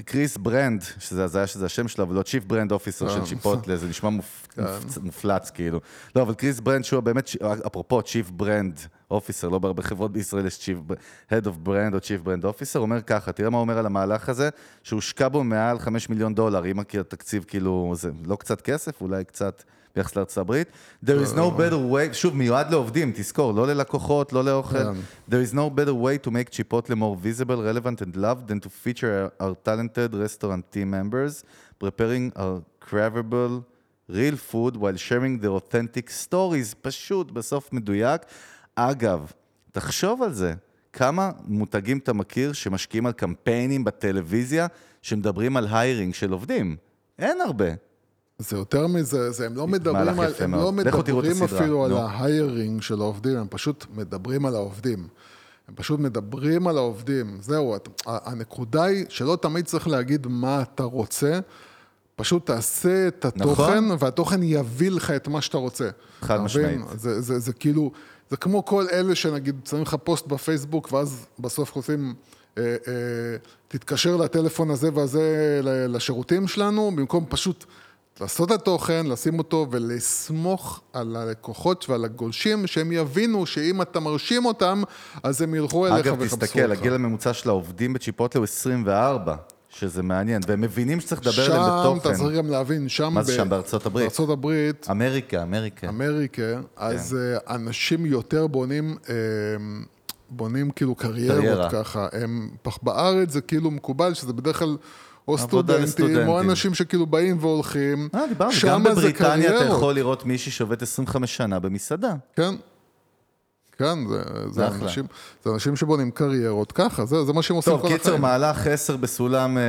קריס ברנד, שזה הזיה שזה השם שלו, אבל לא chief brand officer של צ'יפוטלה, זה נשמע מופ- מופצ- מופלץ כאילו. לא, אבל קריס ברנד, שהוא באמת, אפרופו chief brand officer, לא בהרבה חברות בישראל יש chief, Head of Brand או chief brand officer, אומר ככה, תראה מה הוא אומר על המהלך הזה, שהושקע בו מעל 5 מיליון דולר, אם התקציב כאילו, זה לא קצת כסף, אולי קצת ביחס לארצות הברית. There is no better way, שוב, מיועד לעובדים, תזכור, לא ללקוחות, לא לאוכל. There is no better way to make Chipotle more visible, relevant and loved than to feature our talented restaurant team members, preparing our craveable real food while sharing their authentic stories. פשוט, בסוף מדויק. אגב, תחשוב על זה, כמה מותגים אתה מכיר שמשקיעים על קמפיינים בטלוויזיה שמדברים על היירינג של עובדים? אין הרבה. זה יותר מזה, זה, הם לא מדברים, על, הם מאוד. לא מדברים אפילו על. ההיירינג של העובדים, הם פשוט מדברים על העובדים. הם פשוט מדברים על העובדים. זהו, הנקודה היא שלא תמיד צריך להגיד מה אתה רוצה, פשוט תעשה את התוכן, נכון. והתוכן יביא לך את מה שאתה רוצה. חד? משמעית. זה, זה, זה כאילו, זה כמו כל אלה שנגיד שמים לך פוסט בפייסבוק, ואז בסוף כותבים, אה, אה, תתקשר לטלפון הזה והזה לשירותים שלנו, במקום פשוט לעשות את התוכן, לשים אותו ולסמוך על הלקוחות ועל הגולשים, שהם יבינו שאם אתה מרשים אותם, אז הם ילכו אליך אגב, ויחפשו אותך. תסתכל, הגיל הממוצע של העובדים בצ'יפוטלה הוא 24, שזה מעניין, והם מבינים שצריך לדבר אליהם שם, בתוכן. אתה צריך גם להבין, שם... מה זה ב- שם, בארצות הברית? בארצות הברית, אמריקה, אמריקה. אמריקה, אז. אה, אנשים יותר בונים, אה, בונים כאילו קריירות קריירה. ככה. הם, בארץ זה כאילו מקובל, שזה בדרך כלל או סטודנטים. או אנשים שכאילו באים והולכים. אה, דיברנו, גם בבריטניה אתה. יכול לראות מישהי שעובד 25 שנה במסעדה. כן. כן, זה, זה, אחלה. אנשים, זה אנשים שבונים קריירות ככה, זה, זה מה שהם עושים טוב, כל קיצר, החיים. מהלך 10 בסולם אה,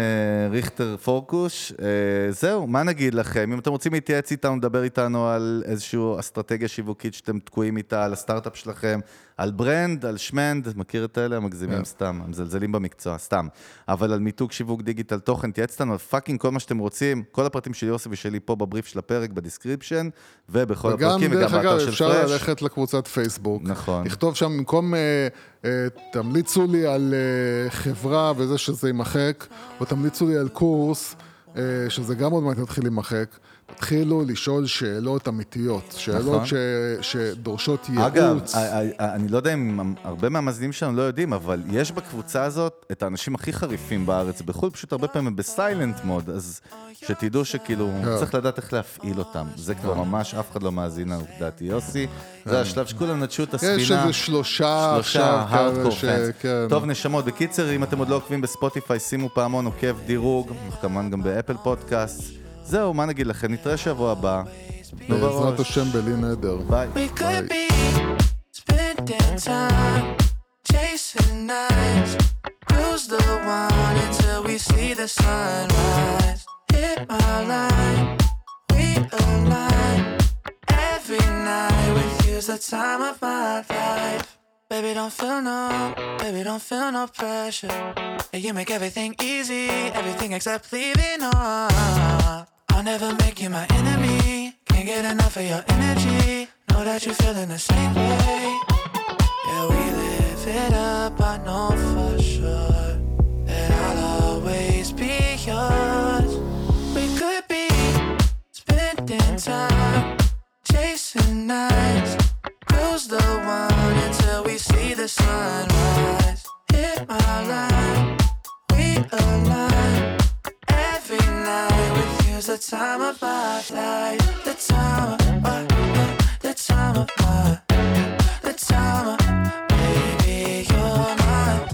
ריכטר פורקוש. אה, זהו, מה נגיד לכם? אם אתם רוצים להתייעץ איתנו, לדבר איתנו על איזושהי אסטרטגיה שיווקית שאתם תקועים איתה, על הסטארט-אפ שלכם, על brand, על שמנד, מכיר את האלה? המגזימים כן. סתם, המזלזלים במקצוע, סתם. אבל על מיתוג שיווק דיגיטל תוכן, תייעץ איתנו על fucking כל מה שאתם רוצים. כל הפרטים של יוסי ושלי פה בבריף של הפרק, ב description, ובכל וגם, הפרקים, דרך וגם אגב, באתר של אפשר פרש. ללכת לקבוצת פייסבוק. נכון. לכתוב שם, במקום אה, אה, תמליצו לי על אה, חברה וזה שזה יימחק, או תמליצו לי על קורס, אה, שזה גם עוד מעט יתחיל להימחק, תתחילו לשאול שאלות אמיתיות, שאלות נכון. ש... שדורשות ייעוץ. אגב, אני לא יודע אם הרבה מהמאזינים שלנו לא יודעים, אבל יש בקבוצה הזאת את האנשים הכי חריפים בארץ. בחו"ל פשוט הרבה פעמים הם בסיילנט מוד, אז שתדעו שכאילו, כן. צריך לדעת איך להפעיל אותם. זה כבר ממש, אף אחד לא מאזין לדעתי. יוסי, זה השלב שכולם נטשו את הספינה. כן. יש איזה שלושה שלושה עכשיו כאלה ש... כן. טוב, נשמות, בקיצר, אם אתם עוד לא עוקבים בספוטיפיי, שימו פעמון עוקב דירוג, כמובן גם באפל פודקאסט. זהו, מה נגיד לכם? נתראה שבוע הבא. תנו בעזרת. השם בלי נדר. ביי. We could be spending time chasing nights. Cruise the one until we see the sunrise. Hit my line, we align. Every night with you's the time of my life. Baby, don't feel no, baby, don't feel no pressure. You make everything easy, everything except leaving on. I'll never make you my enemy. Can't get enough of your energy. Know that you're feeling the same way. Yeah, we live it up, I know for sure that I'll always be yours. We could be spending time chasing nights. Cruise the one until we see the sunrise. Hit my line, we align. Uh, uh, night the time of my life. The time of my, the time of my, the time of, baby, you're mine.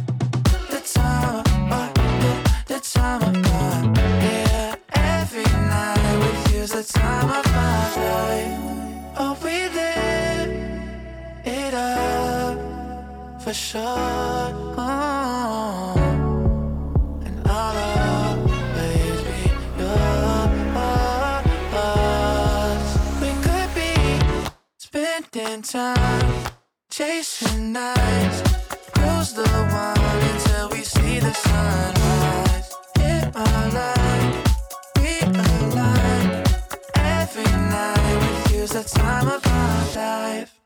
The time of my, the time of my, yeah. Every night with you's the time of my life. Oh, we live it up for sure. Oh. Time chasing nights. Cruise the one until we see the sunrise. Hit my line, we align. Every night with you's the time of my life.